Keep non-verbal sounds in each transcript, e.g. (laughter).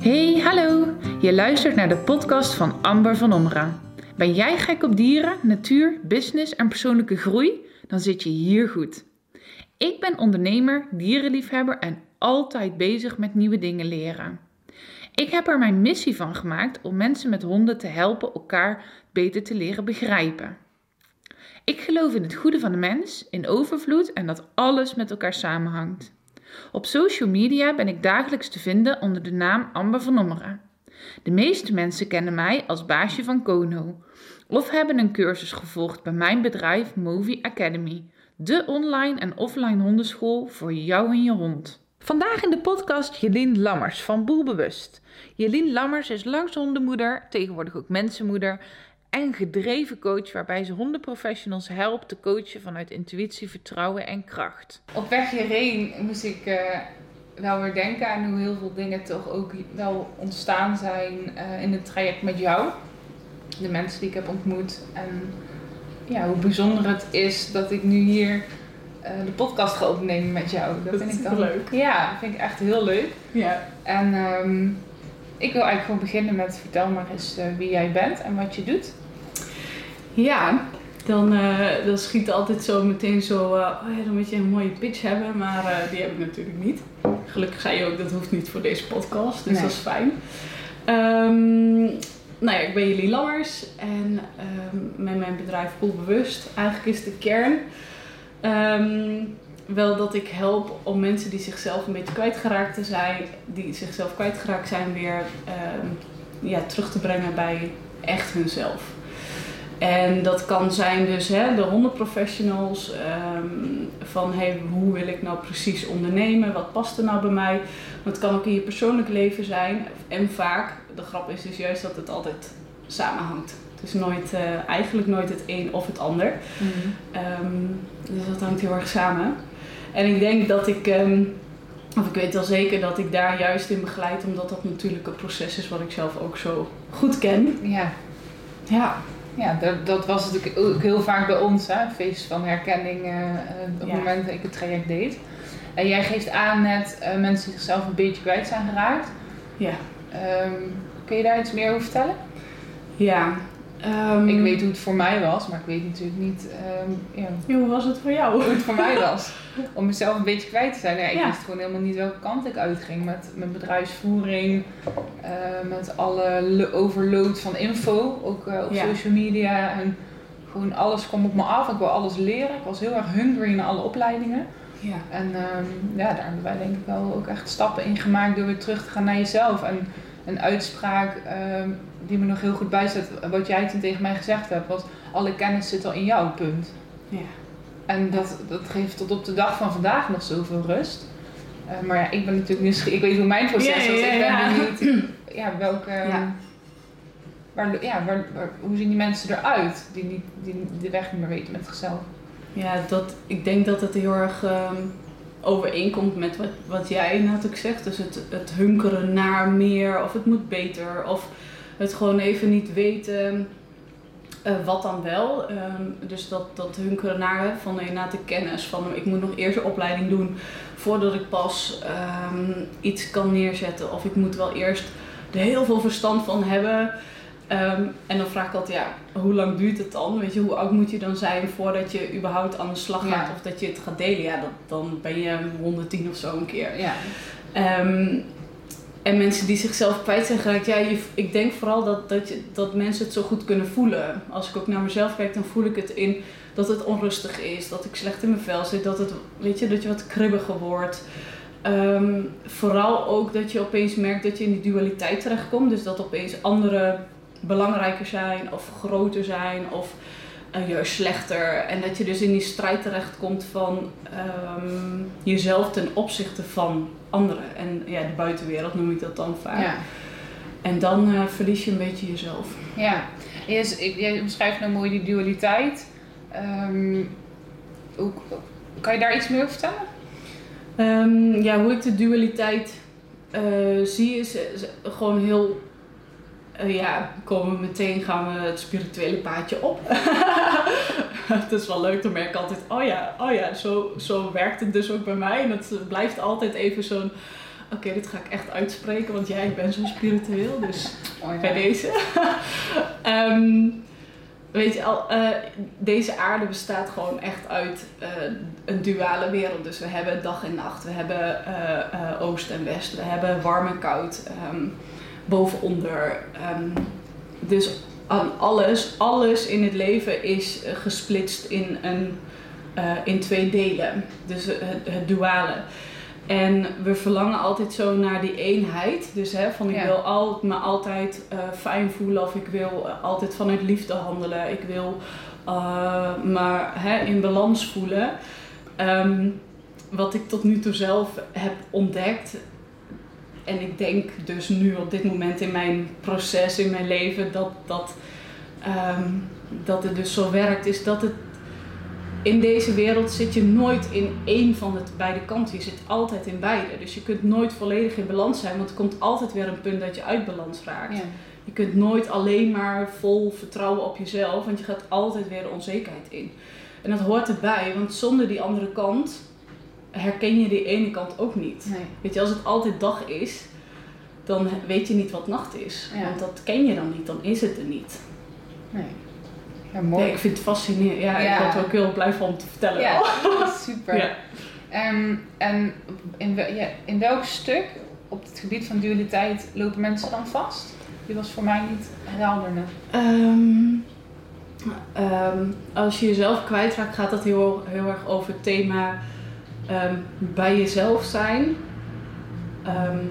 Hey, hallo! Je luistert naar de podcast van Amber van Omra. Ben jij gek op dieren, natuur, business en persoonlijke groei? Dan zit je hier goed. Ik ben ondernemer, dierenliefhebber en altijd bezig met nieuwe dingen leren. Ik heb er mijn missie van gemaakt om mensen met honden te helpen elkaar beter te leren begrijpen. Ik geloof in het goede van de mens, in overvloed en dat alles met elkaar samenhangt. Op social media ben ik dagelijks te vinden onder de naam Amber van Ommeren. De meeste mensen kennen mij als baasje van Kono of hebben een cursus gevolgd bij mijn bedrijf Movie Academy, de online en offline hondenschool voor jou en je hond. Vandaag in de podcast Jelien Lammers van Boelbewust. Jelien Lammers is langs hondenmoeder, tegenwoordig ook mensenmoeder en gedreven coach waarbij ze hondenprofessionals helpt te coachen vanuit intuïtie, vertrouwen en kracht. Op weg hierheen moest ik uh, wel weer denken aan hoe heel veel dingen toch ook wel ontstaan zijn uh, in het traject met jou. De mensen die ik heb ontmoet en ja, hoe bijzonder het is dat ik nu hier uh, de podcast ga opnemen met jou. Dat, dat vind ik dan leuk. Ja, dat vind ik echt heel leuk. Ja. En um, ik wil eigenlijk gewoon beginnen met vertel maar eens wie jij bent en wat je doet. Ja, dan, uh, dan schiet altijd zo meteen zo, uh, oh ja, dan moet je een mooie pitch hebben, maar uh, die heb ik natuurlijk niet. Gelukkig zei je ook, dat hoeft niet voor deze podcast, dus nee. dat is fijn. Um, nou ja, ik ben Jullie Lammers en um, met mijn bedrijf Poolbewust. Eigenlijk is de kern um, wel dat ik help om mensen die zichzelf een beetje kwijtgeraakt te zijn, die zichzelf kwijtgeraakt zijn, weer ja, terug te brengen bij echt hunzelf. En dat kan zijn dus hè, de hondenprofessionals, um, van hey, hoe wil ik nou precies ondernemen, wat past er nou bij mij. Maar het kan ook in je persoonlijk leven zijn. En vaak, de grap is dus juist dat het altijd samenhangt. Het is nooit, uh, eigenlijk nooit het een of het ander. Mm-hmm. Um, dus dat hangt heel erg samen. En ik denk dat ik, um, of ik weet wel zeker dat ik daar juist in begeleid, omdat dat natuurlijk een proces is wat ik zelf ook zo goed ken. Ja. Ja. Ja, dat, dat was natuurlijk ook heel vaak bij ons, hè? feest van herkenning uh, op het ja. moment dat ik het traject deed. En jij geeft aan net uh, mensen die zichzelf een beetje kwijt zijn geraakt. Ja. Um, kun je daar iets meer over vertellen? Ja. Um, ik weet hoe het voor mij was, maar ik weet natuurlijk niet um, ja, hoe was het voor jou? Hoe het voor mij (laughs) was. Om mezelf een beetje kwijt te zijn. Ja, ik ja. wist gewoon helemaal niet welke kant ik uitging met mijn bedrijfsvoering, uh, met alle overload van info, ook uh, op ja. social media. En gewoon alles kwam op me af. Ik wil alles leren. Ik was heel erg hungry naar alle opleidingen. Ja. En um, ja, daar hebben wij denk ik wel ook echt stappen in gemaakt door weer terug te gaan naar jezelf. En een uitspraak um, die me nog heel goed bijstaat, wat jij toen tegen mij gezegd hebt, was alle kennis zit al in jou, punt. Ja. En dat, dat geeft tot op de dag van vandaag nog zoveel rust. Uh, maar ja, ik ben natuurlijk nieuwsgierig. Ik weet hoe mijn proces ja, was. Ja, ik ben benieuwd (clears throat) ja, welke... Ja. Waar, ja, waar, waar, hoe zien die mensen eruit die, niet, die de weg niet meer weten met zichzelf? Ja, dat, ik denk dat het heel erg um, overeenkomt met wat, wat jij natuurlijk zegt. Dus het, het hunkeren naar meer of het moet beter of het gewoon even niet weten uh, wat dan wel. Um, dus dat, dat hunkeren naar van inderdaad de kennis van ik moet nog eerst een opleiding doen voordat ik pas um, iets kan neerzetten. Of ik moet wel eerst er heel veel verstand van hebben. Um, en dan vraag ik altijd, ja, hoe lang duurt het dan? Weet je, hoe oud moet je dan zijn voordat je überhaupt aan de slag gaat ja. of dat je het gaat delen? Ja, dat, dan ben je 110 of zo een keer. Ja. Um, en mensen die zichzelf kwijt zijn geraakt, ja, je, ik denk vooral dat, dat, je, dat mensen het zo goed kunnen voelen. Als ik ook naar mezelf kijk, dan voel ik het in dat het onrustig is, dat ik slecht in mijn vel zit, dat, het, weet je, dat je wat kribbiger wordt. Um, vooral ook dat je opeens merkt dat je in die dualiteit terechtkomt. Dus dat opeens anderen belangrijker zijn of groter zijn of uh, juist slechter. En dat je dus in die strijd terechtkomt van um, jezelf ten opzichte van anderen. En ja, de buitenwereld noem ik dat dan vaak. Ja. En dan uh, verlies je een beetje jezelf. Ja, yes, jij beschrijft nou mooi die dualiteit. Um, hoe, kan je daar iets meer over vertellen? Um, ja, hoe ik de dualiteit uh, zie is, is gewoon heel uh, ja, komen we meteen gaan we het spirituele paadje op. (laughs) het is wel leuk, dan merk ik altijd, oh ja, oh ja, zo, zo werkt het dus ook bij mij. En het blijft altijd even zo'n Oké, dit ga ik echt uitspreken, want jij, ik ben zo spiritueel, dus Oh, ja. bij deze. (laughs) Ehm, weet je, al, eh, deze aarde bestaat gewoon echt uit eh, een duale wereld. Dus we hebben dag en nacht, we hebben eh, eh, oost en west, we hebben warm en koud, ehm, boven onder. Ehm, dus aan alles, alles in het leven is eh, gesplitst in, een, eh, in twee delen. Dus het, het duale. En we verlangen altijd zo naar die eenheid. Dus hè, van ik Ja. wil al, me altijd eh, fijn voelen of ik wil eh, altijd vanuit liefde handelen. Ik wil eh, me hè, in balans voelen. Ehm, wat ik tot nu toe zelf heb ontdekt. En ik denk dus nu op dit moment in mijn proces, in mijn leven, dat, dat, ehm, dat het dus zo werkt, is dat het in deze wereld zit je nooit in één van de beide kanten. Je zit altijd in beide. Dus je kunt nooit volledig in balans zijn, want er komt altijd weer een punt dat je uit balans raakt. Ja. Je kunt nooit alleen maar vol vertrouwen op jezelf, want je gaat altijd weer de onzekerheid in. En dat hoort erbij, want zonder die andere kant herken je die ene kant ook niet. Nee. Weet je, als het altijd dag is, dan weet je niet wat nacht is. Ja. Want dat ken je dan niet, dan is het er niet. Nee. Ja, mooi. Ja, ik vind het fascinerend. Ja, Ja. ik word er ook heel blij van om te vertellen. Ja, (laughs) super. Ehm, en in, wel- in welk stuk op het gebied van dualiteit lopen mensen dan vast? Die was voor mij niet helder ehm, als je jezelf kwijtraakt, gaat dat heel, heel erg over het thema ehm, bij jezelf zijn. Ehm,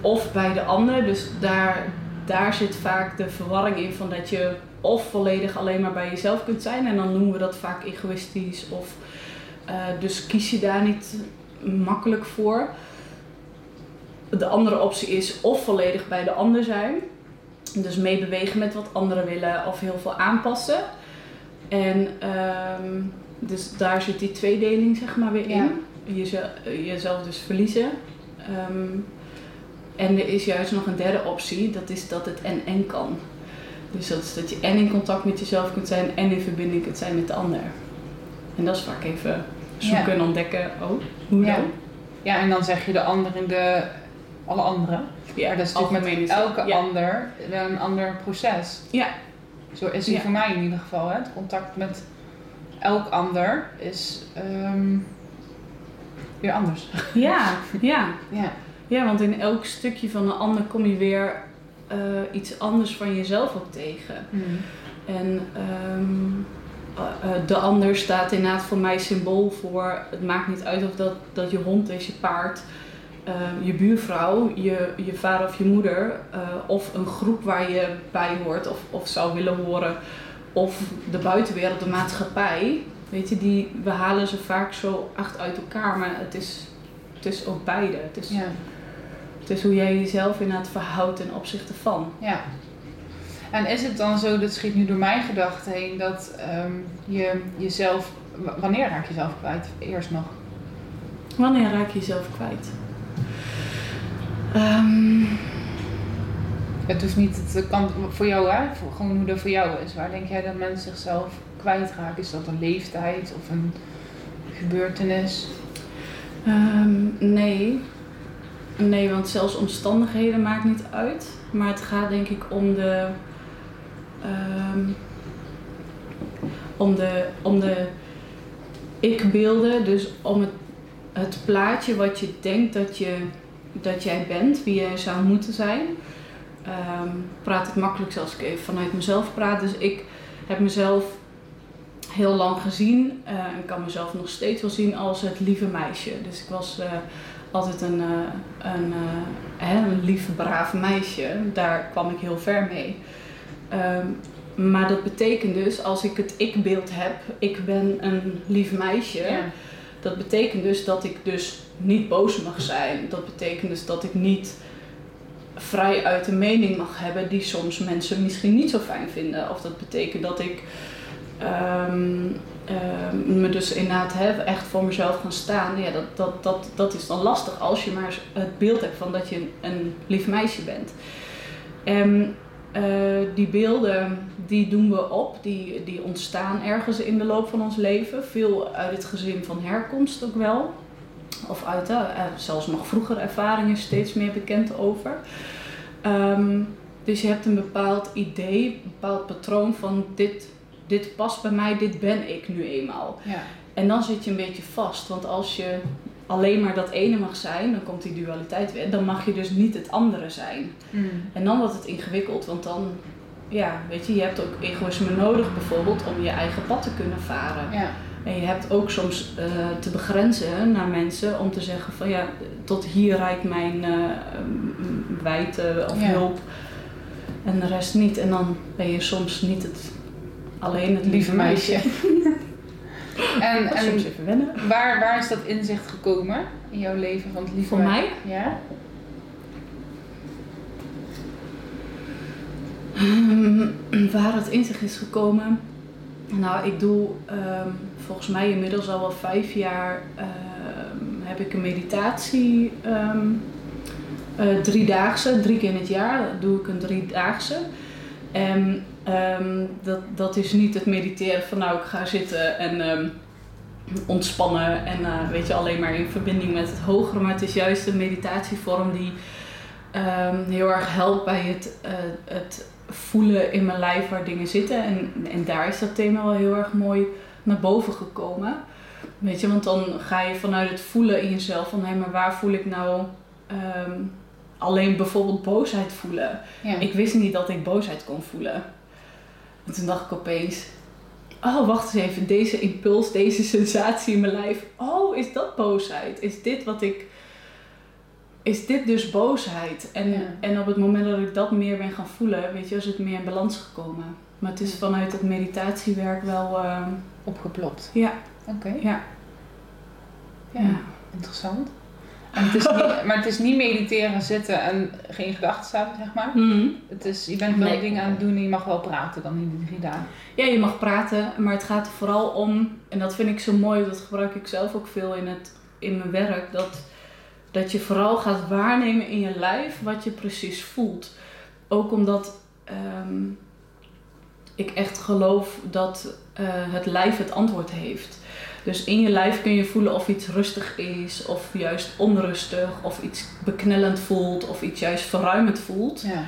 of bij de ander. Dus daar, daar zit vaak de verwarring in van dat je of volledig alleen maar bij jezelf kunt zijn. En dan noemen we dat vaak egoïstisch. Of, eh, dus kies je daar niet makkelijk voor. De andere optie is of volledig bij de ander zijn. Dus meebewegen met wat anderen willen of heel veel aanpassen. En ehm, dus daar zit die tweedeling zeg maar weer in. Jeze- jezelf dus verliezen. Ehm, en er is juist nog een derde optie, dat is dat het en en kan. Dus dat is dat je en in contact met jezelf kunt zijn en in verbinding kunt zijn met de ander. En dat is vaak even zoeken Ja. en ontdekken, oh, hoe Ja. dan? Ja, en dan zeg je de ander in de... Alle anderen. Ja, maar dat is natuurlijk met elke ja. ander een ander proces. Ja. Zo is die voor mij in ieder geval. Hè? Het contact met elk ander is ehm, weer anders. (laughs) Ja, ja. Ja. Ja, want in elk stukje van een ander kom je weer eh, iets anders van jezelf ook tegen. En ehm, eh, eh, de ander staat inderdaad voor mij symbool voor. Het maakt niet uit of dat, dat je hond is, je paard, eh, je buurvrouw, je, je vader of je moeder. of een groep waar je bij hoort of, of zou willen horen. Of de buitenwereld, de maatschappij. Weet je, die, we halen ze vaak zo acht uit elkaar, maar het is, het is ook beide. Het is, Ja. het is hoe jij jezelf inderdaad verhoudt ten opzichte van. Ja. En is het dan zo, dat schiet nu door mijn gedachten heen, dat ehm, je jezelf, wanneer raak je jezelf kwijt? Eerst nog. Wanneer raak je jezelf kwijt? Ehm, Het hoeft niet, het kan voor jou, hè? Voor, gewoon hoe dat voor jou is. Waar denk jij dat mensen zichzelf kwijtraken? Is dat een leeftijd of een gebeurtenis? ehm, nee. Nee, want zelfs omstandigheden maakt niet uit. Maar het gaat denk ik om de. ehm, om de, om de ik-beelden. Dus om het, het plaatje wat je denkt dat, je, dat jij bent, wie jij zou moeten zijn. Ehm, praat het makkelijk als ik even vanuit mezelf praat. Dus ik heb mezelf heel lang gezien eh, en kan mezelf nog steeds wel zien als het lieve meisje. Dus ik was eh, altijd een, eh, een, hè, een lief, braaf meisje. Daar kwam ik heel ver mee. Ehm, maar dat betekent dus, als ik het ik-beeld heb, ik ben een lief meisje. Dat betekent dus dat ik dus niet boos mag zijn. Dat betekent dus dat ik niet vrij uit een mening mag hebben die soms mensen misschien niet zo fijn vinden. Of dat betekent dat ik ehm, ehm, me dus inderdaad heb, echt voor mezelf gaan staan. Ja, dat, dat, dat, dat is dan lastig als je maar het beeld hebt van dat je een, lief meisje bent. En eh, die beelden die doen we op, die, die ontstaan ergens in de loop van ons leven. Veel uit het gezin van herkomst ook wel. Of uit uh, zelfs nog vroegere ervaringen steeds meer bekend over. Ehm, dus je hebt een bepaald idee, een bepaald patroon van dit, dit past bij mij, dit ben ik nu eenmaal. Ja. En dan zit je een beetje vast, want als je alleen maar dat ene mag zijn, dan komt die dualiteit weer. Dan mag je dus niet het andere zijn. Mm. En dan wordt het ingewikkeld, want dan, ja, weet je, je hebt ook egoïsme nodig bijvoorbeeld om je eigen pad te kunnen varen. Ja. En je hebt ook soms uh, te begrenzen naar mensen om te zeggen van ja, tot hier reikt mijn uh, wijte of Ja. hulp en de rest niet. En dan ben je soms niet het, alleen het lieve meisje. (laughs) En, is soms en even wennen. waar, waar is dat inzicht gekomen in jouw leven van het lieve Voor mij? Ja. Waar het inzicht is gekomen. Nou, ik doe ehm, volgens mij inmiddels al wel vijf jaar ehm, heb ik een meditatie ehm eh, driedaagse, drie keer in het jaar doe ik een driedaagse. En ehm, dat, dat is niet het mediteren van nou ik ga zitten en ontspannen en eh, weet je alleen maar in verbinding met het hogere, maar het is juist een meditatievorm die heel erg helpt bij het, eh, het voelen in mijn lijf waar dingen zitten. En, en daar is dat thema wel heel erg mooi naar boven gekomen. Weet je, want dan ga je vanuit het voelen in jezelf van hé, maar waar voel ik nou ehm, alleen bijvoorbeeld boosheid voelen? Ja. Ik wist niet dat ik boosheid kon voelen. En toen dacht ik opeens, oh wacht eens even, deze impuls, deze sensatie in mijn lijf. Oh, is dat boosheid? Is dit wat ik, is dit dus boosheid? En, Ja. en op het moment dat ik dat meer ben gaan voelen, weet je, is het meer in balans gekomen. Maar het is vanuit het meditatiewerk wel, eh, Opgeplopt. ja, Oké. ja, Ja. ja. Interessant. En het is niet, (laughs) maar het is niet mediteren, zitten en geen gedachten hebben, zeg maar. Mhm. Het is, je bent wel Nee. dingen aan het doen en je mag wel praten dan in die drie dagen. Ja, je mag praten, maar het gaat er vooral om, en dat vind ik zo mooi, dat gebruik ik zelf ook veel in, het, in mijn werk, dat, dat je vooral gaat waarnemen in je lijf wat je precies voelt. Ook omdat ehm, ik echt geloof dat eh, het lijf het antwoord heeft. Dus in je lijf kun je voelen of iets rustig is, of juist onrustig, of iets beknellend voelt, of iets juist verruimend voelt. Ja.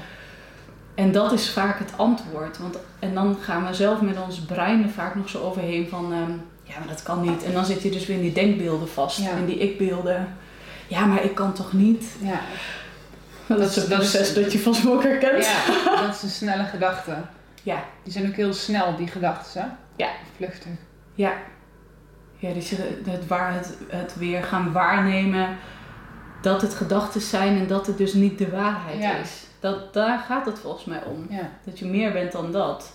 En dat is vaak het antwoord. Want, en dan gaan we zelf met ons brein er vaak nog zo overheen van... ehm, ja, maar dat kan niet. En dan zit je dus weer in die denkbeelden vast. Ja. In die ik-beelden. Ja, maar ik kan toch niet? Ja. Dat, Dat is is- proces dat je vast wel herkent. ja, (laughs) dat is een snelle gedachte. Ja. Die zijn ook heel snel, die gedachten? Ja. Vluchtig. Ja. Ja, dus het, waar, het, het weer gaan waarnemen dat het gedachten zijn en dat het dus niet de waarheid Ja. is. Dat, daar gaat het volgens mij om. Ja. Dat je meer bent dan dat.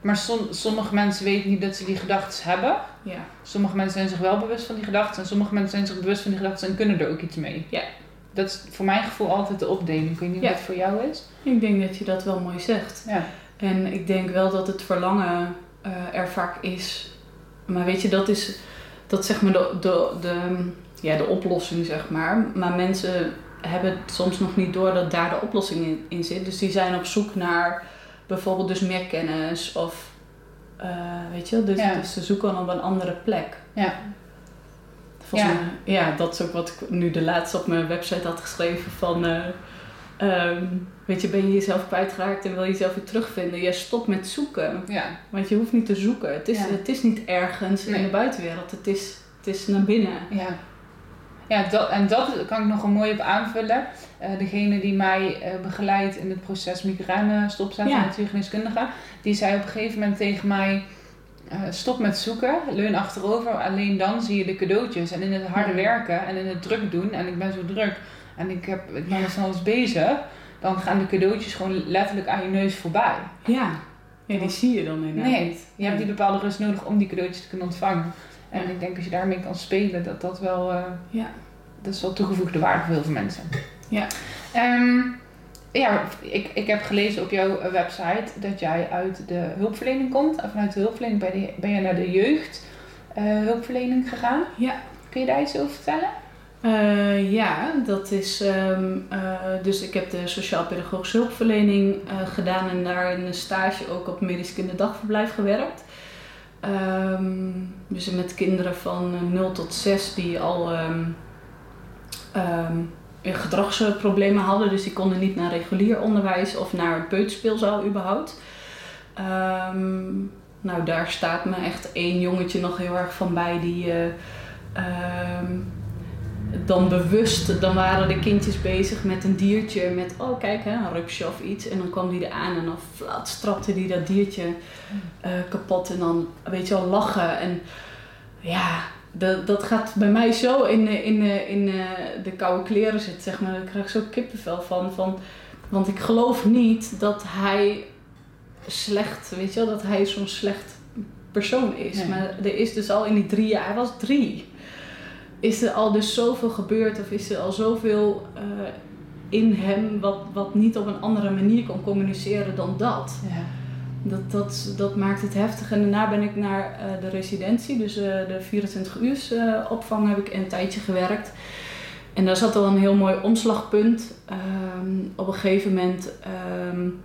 Maar som- sommige mensen weten niet dat ze die gedachten hebben. Ja. Sommige mensen zijn zich wel bewust van die gedachten. En sommige mensen zijn zich bewust van die gedachten en kunnen er ook iets mee. Ja. Dat is voor mijn gevoel altijd de opdeling. Ik weet niet Ja. wat het voor jou is. Ik denk dat je dat wel mooi zegt. Ja. En ik denk wel dat het verlangen eh, er vaak is. Maar weet je, dat is, dat zeg maar de, de, de, ja, de oplossing, zeg maar. Maar mensen hebben soms nog niet door dat daar de oplossing in, in zit. Dus die zijn op zoek naar bijvoorbeeld dus meer kennis of... eh, weet je, dus, Ja. dus ze zoeken op een andere plek. Ja. Volgens Ja. mij, ja, dat is ook wat ik nu de laatste op mijn website had geschreven van... eh, ehm, weet je, ben je jezelf kwijtgeraakt en wil je jezelf weer terugvinden? Ja, stop met zoeken. Ja. Want je hoeft niet te zoeken. Het is, Ja. het is niet ergens in de buitenwereld. Het is, het is naar binnen. Ja. Ja, dat, en dat kan ik nog een mooi op aanvullen. Eh, degene die mij eh, begeleidt in het proces migraine stopzetten, Ja. natuurgeneeskundige, die zei op een gegeven moment tegen mij: eh, stop met zoeken, leun achterover, alleen dan zie je de cadeautjes. En in het harde Ja. werken en in het druk doen, en ik ben zo druk en ik, heb, ik ben van alles bezig, dan gaan de cadeautjes gewoon letterlijk aan je neus voorbij. Ja. Ja, die zie je dan inderdaad. Nee, je hebt die bepaalde rust nodig om die cadeautjes te kunnen ontvangen. En Ja. ik denk als je daarmee kan spelen, dat dat wel. eh, Ja. dat is wel toegevoegde waarde voor heel veel mensen. Ja. Ehm, ja, ik, ik heb gelezen op jouw website dat jij uit de hulpverlening komt. En vanuit de hulpverlening ben je, ben je naar de jeugd eh, hulpverlening gegaan. Ja. Kun je daar iets over vertellen? Eh, ja, dat is. ehm, eh, dus ik heb de sociaal-pedagogische hulpverlening eh, gedaan en daar in een stage ook op medisch kinderdagverblijf gewerkt. ehm, dus met kinderen van 0 tot 6 die al um, gedragsproblemen hadden. Dus die konden niet naar regulier onderwijs of naar het peuterspeelzaal überhaupt. nou, daar staat me echt één jongetje nog heel erg van bij die... dan bewust, dan waren de kindjes bezig met een diertje, met oh kijk, hè, een rupsje of iets. En dan kwam die eraan en dan flat strapte die dat diertje uh, kapot en dan, weet je wel, lachen. En ja, dat, dat gaat bij mij zo in, in, in de koude kleren zitten, zeg maar. Daar krijg ik zo kippenvel van, van. Want ik geloof niet dat hij slecht, weet je wel, dat hij zo'n slecht persoon is. Maar er is dus al in die drie jaar, hij was drie is er al dus zoveel gebeurd of is er al zoveel uh, in hem wat, wat niet op een andere manier kon communiceren dan dat. Ja. Dat, dat, dat maakt het heftig. En daarna ben ik naar uh, de residentie, dus uh, de 24 uur opvang heb ik een tijdje gewerkt. En daar zat al een heel mooi omslagpunt. Um, op een gegeven moment. Um,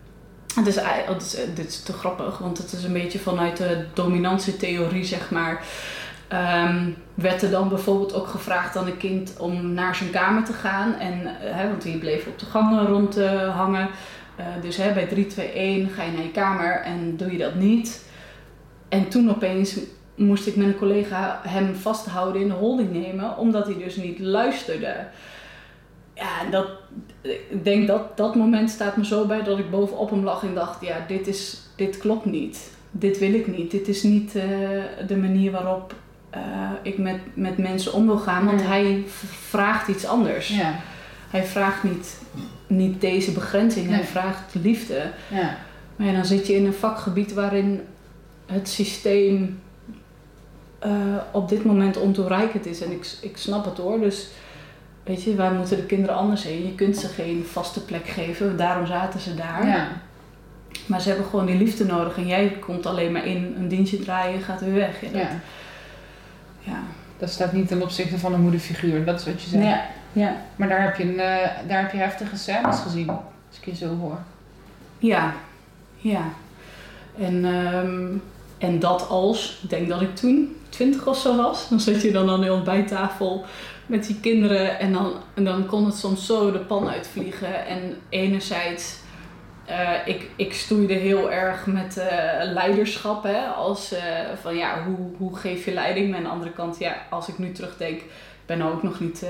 het is, het is, dit is te grappig, want het is een beetje vanuit de dominantietheorie, zeg maar. Um, werd er dan bijvoorbeeld ook gevraagd aan een kind om naar zijn kamer te gaan. En, hè, want die bleef op de gangen rond uh, hangen. Uh, dus hè, bij 3, 2, 1 ga je naar je kamer en doe je dat niet. En toen opeens moest ik met een collega hem vasthouden in de holding nemen, omdat hij dus niet luisterde. Ja, dat, ik denk dat dat moment staat me zo bij dat ik bovenop hem lag en dacht: ja, dit, is, dit klopt niet. Dit wil ik niet. Dit is niet de manier waarop uh, ik met, met mensen om wil gaan. Want hij vraagt iets anders. Ja. Hij vraagt niet, niet deze begrenzing, hij vraagt liefde. Ja. Maar ja, dan zit je in een vakgebied waarin het systeem uh, op dit moment ontoereikend is. En ik, ik snap het hoor. Dus weet je, wij moeten de kinderen anders heen. Je kunt ze geen vaste plek geven. Daarom zaten ze daar. Ja. Maar ze hebben gewoon die liefde nodig. En jij komt alleen maar in een dienstje draaien, gaat weer weg. Ja, dat, ja. Dat staat niet ten opzichte van een moederfiguur, dat is wat je zegt. Ja. ja. Maar daar heb je, een, uh, daar heb je heftige scènes gezien, als ik je zo hoor. Ja, ja. En, um, en dat als, ik denk dat ik toen twintig of zo was, dan zat je dan aan de ontbijttafel met die kinderen en dan, en dan kon het soms zo de pan uitvliegen. En enerzijds uh, ik, ik stoeide heel erg met uh, leiderschap. Hè? Als uh, van ja, hoe, hoe geef je leiding? Maar aan de andere kant, ja, als ik nu terugdenk, ben nou ook nog niet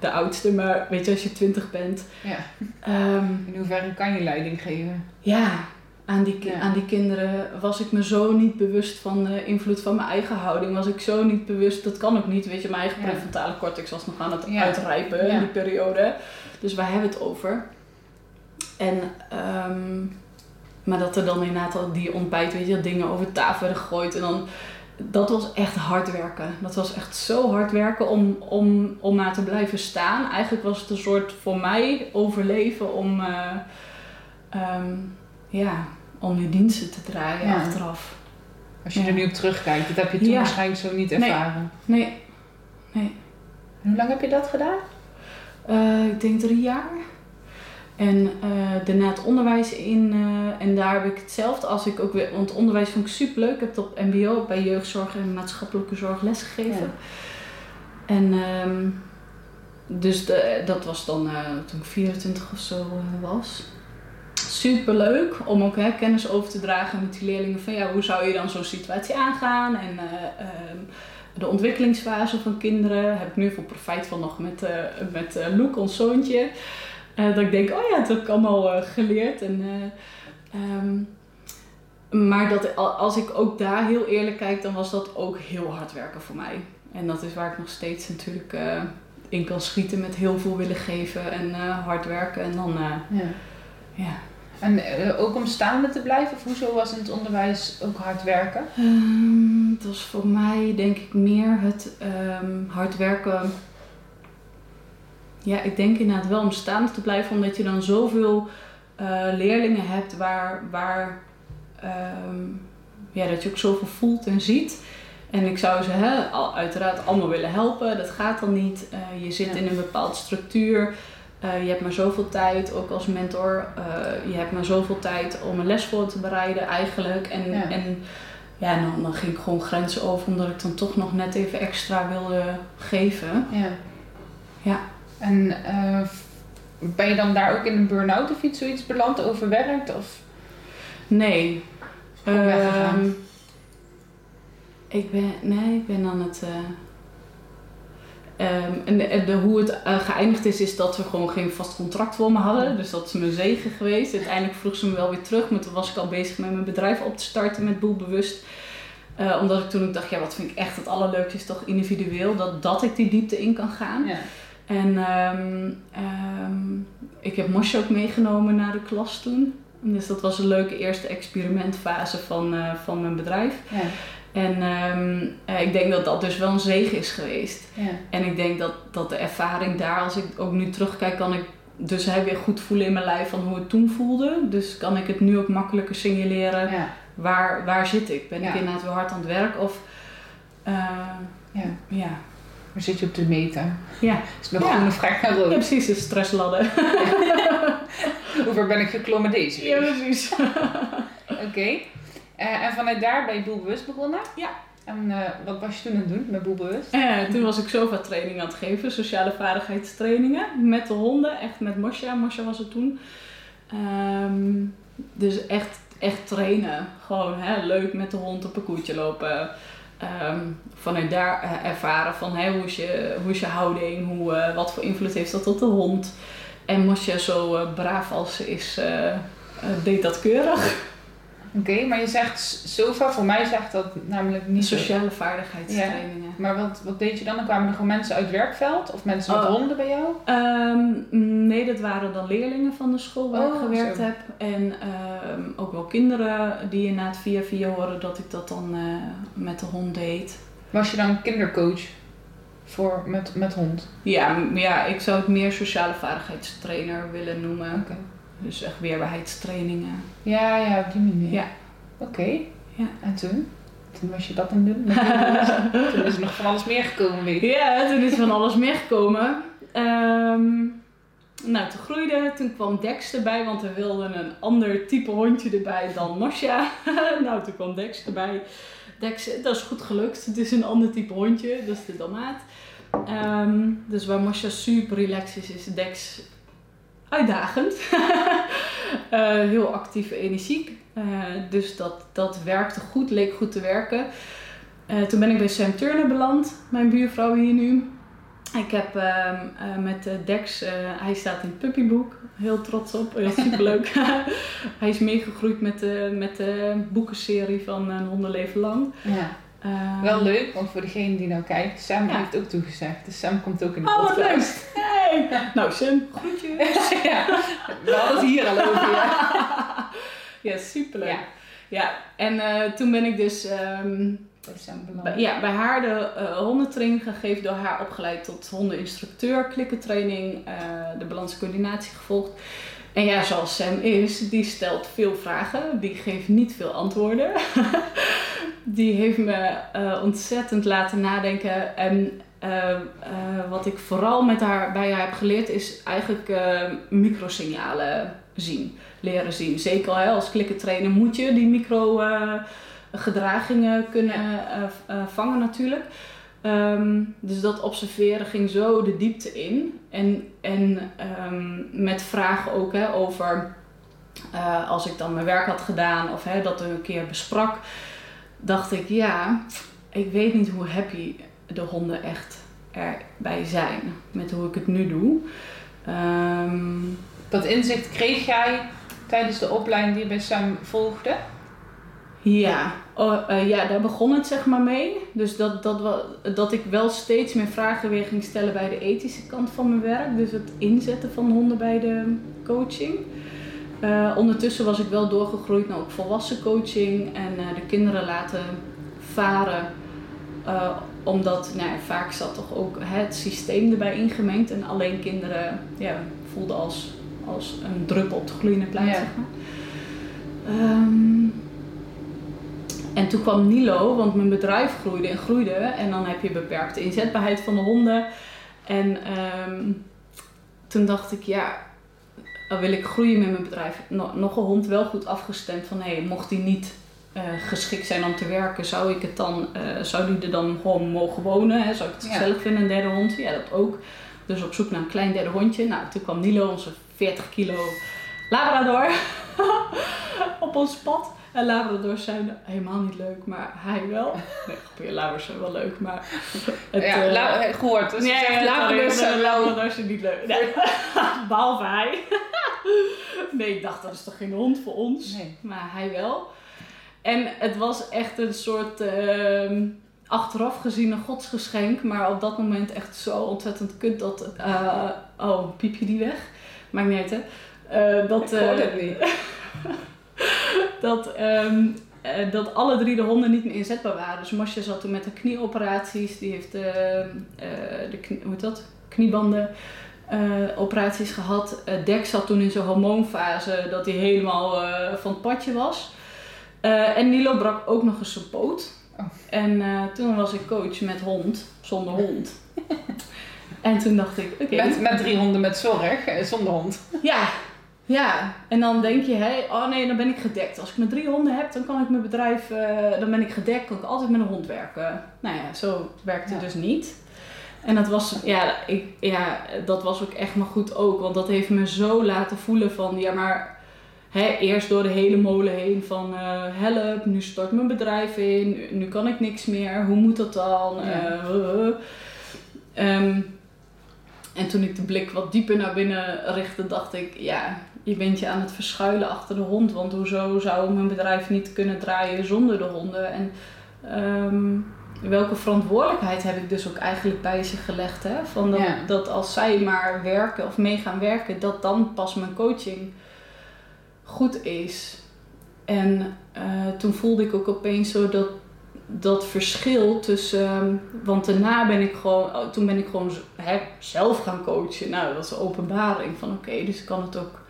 de oudste, maar weet je, als je twintig bent. Ja. Um, In hoeverre kan je leiding geven? Ja, aan die, ja. aan die kinderen was ik me zo niet bewust van de invloed van mijn eigen houding. Was ik zo niet bewust, dat kan ook niet. Weet je, mijn eigen prefrontale cortex was nog aan het uitrijpen in die periode. Dus waar hebben we het over? En, um, maar dat er dan inderdaad al die ontbijt, weet je, dingen over tafel werden gegooid. En dan, dat was echt hard werken. Dat was echt zo hard werken om, om, om maar te blijven staan. Eigenlijk was het een soort voor mij overleven om, uh, um, ja, om je diensten te draaien achteraf. Als je er nu op terugkijkt, dat heb je toen waarschijnlijk zo niet ervaren. Nee. nee. nee. hoe lang heb je dat gedaan? Uh, ik denk drie jaar. En uh, daarna het onderwijs in. Uh, en daar heb ik hetzelfde als ik ook weer. Want onderwijs vond ik super leuk. Ik heb het op MBO bij jeugdzorg en maatschappelijke zorg lesgegeven. Ja. En um, dus de, dat was dan uh, toen ik 24 of zo was. Super leuk om ook hè, kennis over te dragen met die leerlingen. Van ja, hoe zou je dan zo'n situatie aangaan? En um, de ontwikkelingsfase van kinderen. Heb ik nu veel profijt van nog met, met Loek, ons zoontje. Uh, dat ik denk, oh ja, dat heb ik allemaal uh, geleerd. En, uh, um, maar dat, als ik ook daar heel eerlijk kijk, dan was dat ook heel hard werken voor mij. En dat is waar ik nog steeds natuurlijk in kan schieten met heel veel willen geven en hard werken. En dan, ja. ja. En ook om staande te blijven, of hoezo was in het onderwijs ook hard werken? Um, het was voor mij denk ik meer het um, hard werken ja, ik denk inderdaad wel om staande te blijven, omdat je dan zoveel uh, leerlingen hebt waar, waar um, ja, dat je ook zoveel voelt en ziet. En ik zou ze hè, uiteraard allemaal willen helpen, dat gaat dan niet. Uh, je zit in een bepaalde structuur, uh, je hebt maar zoveel tijd, ook als mentor. je hebt maar zoveel tijd om een les voor te bereiden eigenlijk. En, en ja, en dan, dan ging ik gewoon grenzen over omdat ik dan toch nog net even extra wilde geven. Ja. Ja. En eh, ben je dan daar ook in een burn-out of iets zoiets beland, overwerkt? Of? Nee. Ehm, ik ben, nee, ik ben aan het. eh, ehm, en de, de- hoe het eh, geëindigd is, is dat we gewoon geen vast contract voor me hadden. Dus dat is mijn zegen geweest. Uiteindelijk vroeg ze me wel weer terug, maar toen was ik al bezig met mijn bedrijf op te starten met Boel Bewust. Omdat ik toen ook dacht, ja, wat vind ik echt het allerleukste is toch individueel, dat, dat ik die diepte in kan gaan. Ja. En ehm, ehm, ik heb Mosje ook meegenomen naar de klas toen. Dus dat was een leuke eerste experimentfase van, eh, van mijn bedrijf. Ja. En ehm, eh, ik denk dat dat dus wel een zegen is geweest. Ja. En ik denk dat, dat de ervaring daar, als ik ook nu terugkijk, kan ik dus hè, weer goed voelen in mijn lijf van hoe het toen voelde. Dus kan ik het nu ook makkelijker signaleren. Ja. Waar, waar zit ik? Ben ik inderdaad weer hard aan het werk? Of eh, Ja. Ja. Waar zit je op de meta? Ja. Is nog Ja. ga ik naar ja, rood? precies, de stressladder. Hoe (laughs) ver ben ik geklommen deze week? Ja, precies. (laughs) Oké. Eh, en vanuit daar ben je boelbewust begonnen? Ja. En eh, wat was je toen aan het doen met boelbewust? Eh, toen was ik SOFA training aan het geven, sociale vaardigheidstrainingen. Met de honden, echt met Mosja. Mosja was het toen. Ehm, dus echt, echt trainen. Gewoon hè, leuk met de hond op een koetje lopen. Ehm, vanuit daar eh, ervaren van hè, hoe, is je, hoe je houding, hoe, eh, wat voor invloed heeft dat op de hond. En Mosja zo eh, braaf als ze is, deed dat keurig. Oké, maar je zegt SOFA, voor mij zegt dat namelijk niet. Sociale vaardigheidstrainingen. Maar wat, wat deed je dan? Dan kwamen er gewoon mensen uit het werkveld of mensen met Oh. honden bij jou? Ehm, nee, dat waren dan leerlingen van de school waar Oh, ik gewerkt zo. heb. En ehm, ook wel kinderen die inderdaad via via horen dat ik dat dan eh, met de hond deed. Was je dan kindercoach voor, met, met hond? Ja, ja, ik zou het meer sociale vaardigheidstrainer willen noemen. Dus echt weerbaarheidstrainingen. Ja, ja, op die manier. Ja. Oké. Ja. En toen? Toen was je dat aan het doen? toen (laughs) is er nog van alles meer gekomen, weet ik. Ja, toen is van alles meer gekomen. Ehm, nou, toen groeide, toen kwam Dex erbij, want we wilden een ander type hondje erbij dan Mosja. (laughs) nou, toen kwam Dex erbij. Dex, dat is goed gelukt. Het is een ander type hondje, dat is de Dalmaat. Ehm, dus waar Mosja super relaxed is, is Dex uitdagend. (laughs) Eh, heel actief en energiek. Eh, dus dat, dat werkte goed, leek goed te werken. Eh, toen ben ik bij Sam Turner beland, mijn buurvrouw hier nu. Ik heb ehm, eh, met Dex, hij staat in het puppyboek, heel trots op, heel (laughs) superleuk. (laughs) hij is meegegroeid met de, met de boekenserie van Een Hondenleven Lang. Ja. Ehm, Wel leuk, want voor degene die nou kijkt, Sam Ja. heeft ook toegezegd. Dus Sam komt ook in de Oh, podcast. leuk! Hey. Nou, Sam, groetjes! (laughs) ja, we hadden het hier al over. Ja. ja, superleuk. Ja. Ja, en eh, toen ben ik dus ehm, Bij Sam beland. bij, ja, bij haar de eh, hondentraining gegeven, door haar opgeleid tot hondeninstructeur, klikkentraining, eh, de balanscoördinatie gevolgd. En ja, zoals Sam is, die stelt veel vragen, die geeft niet veel antwoorden. (laughs) die heeft me eh, ontzettend laten nadenken. En eh, eh, wat ik vooral met haar, bij haar heb geleerd, is eigenlijk microsignalen zien, leren zien. Zeker hè, als klikkentrainer moet je die micro gedragingen kunnen vangen natuurlijk. Ehm, dus dat observeren ging zo de diepte in. En, en ehm, met vragen ook hè, over eh, als ik dan mijn werk had gedaan of hè, dat een keer besprak, dacht ik ja, ik weet niet hoe happy de honden echt erbij zijn met hoe ik het nu doe. Ehm, Dat inzicht kreeg jij tijdens de opleiding die je bij Sam volgde? Ja, oh, eh, ja, daar begon het zeg maar mee. Dus dat, dat, dat ik wel steeds meer vragen weer ging stellen bij de ethische kant van mijn werk. Dus het inzetten van honden bij de coaching. Eh, ondertussen was ik wel doorgegroeid naar ook volwassen coaching en eh, de kinderen laten varen. Omdat nou, vaak zat toch ook het systeem erbij ingemengd en alleen kinderen ja, voelden als, als een druppel op de gloeiende plaat. Ja. Zeg maar. Ehm, en toen kwam Nilo, want mijn bedrijf groeide en groeide. En dan heb je beperkte inzetbaarheid van de honden. En ehm, toen dacht ik, ja, wil ik groeien met mijn bedrijf. Nog, een hond wel goed afgestemd van, hé, mocht die niet eh, geschikt zijn om te werken, zou ik het dan, uh, zou die er dan gewoon mogen wonen? Hè? Zou ik het gezellig vinden, een derde hond? Ja, dat ook. Dus op zoek naar een klein derde hondje. Nou, toen kwam Nilo, onze 40 kilo Labrador, (laughs) op ons pad. En Labradors zijn helemaal niet leuk, maar hij wel. Nee, grapje, Labradors zijn wel leuk, maar... Het, ja, uh, gehoord. Dus ja, Labradors, zijn, Labradors zijn niet leuk. Nee. (laughs) Behalve hij. (laughs) nee, ik dacht, dat is toch geen hond voor ons? Nee. Maar hij wel. En het was echt een soort... Uh, achteraf gezien een godsgeschenk, maar op dat moment echt zo ontzettend kut dat... Uh, oh, piep je die weg? Maakt niet uit, hè? Dat, ik hoorde het niet. (laughs) (laughs) dat, um, uh, dat alle drie de honden niet meer inzetbaar waren. Dus Masje zat toen met de knieoperaties. Die heeft uh, de knie, hoe heet dat? kniebanden operaties gehad. Dex zat toen in zijn hormoonfase dat hij helemaal van het padje was. en Nilo brak ook nog eens zijn poot. Oh. En toen was ik coach met hond, zonder hond. (laughs) en toen dacht ik, oké. Okay. Met, met drie honden met zorg, zonder hond. Ja, ja, en dan denk je, hé, oh nee, dan ben ik gedekt. Als ik mijn drie honden heb, dan kan ik mijn bedrijf, uh, dan ben ik gedekt, kan ik altijd met een hond werken. Nou ja, zo werkt het dus niet. En dat was, ja, ik, ja, dat was ook echt maar goed ook, want dat heeft me zo laten voelen van, ja, maar hè, eerst door de hele molen heen van uh, help, nu stort mijn bedrijf in, nu kan ik niks meer, hoe moet dat dan? Ja. Uh, um, en toen ik de blik wat dieper naar binnen richtte, dacht ik, ja, je bent je aan het verschuilen achter de hond. Want hoezo zou mijn bedrijf niet kunnen draaien zonder de honden? En um, welke verantwoordelijkheid heb ik dus ook eigenlijk bij ze gelegd? Hè? Van dat, dat als zij maar werken of mee gaan werken, dat dan pas mijn coaching goed is. En uh, toen voelde ik ook opeens zo dat dat verschil tussen. Ehm, want daarna ben ik gewoon. Oh, toen ben ik gewoon hè, zelf gaan coachen. Nou, dat was een openbaring van oké, dus ik kan het ook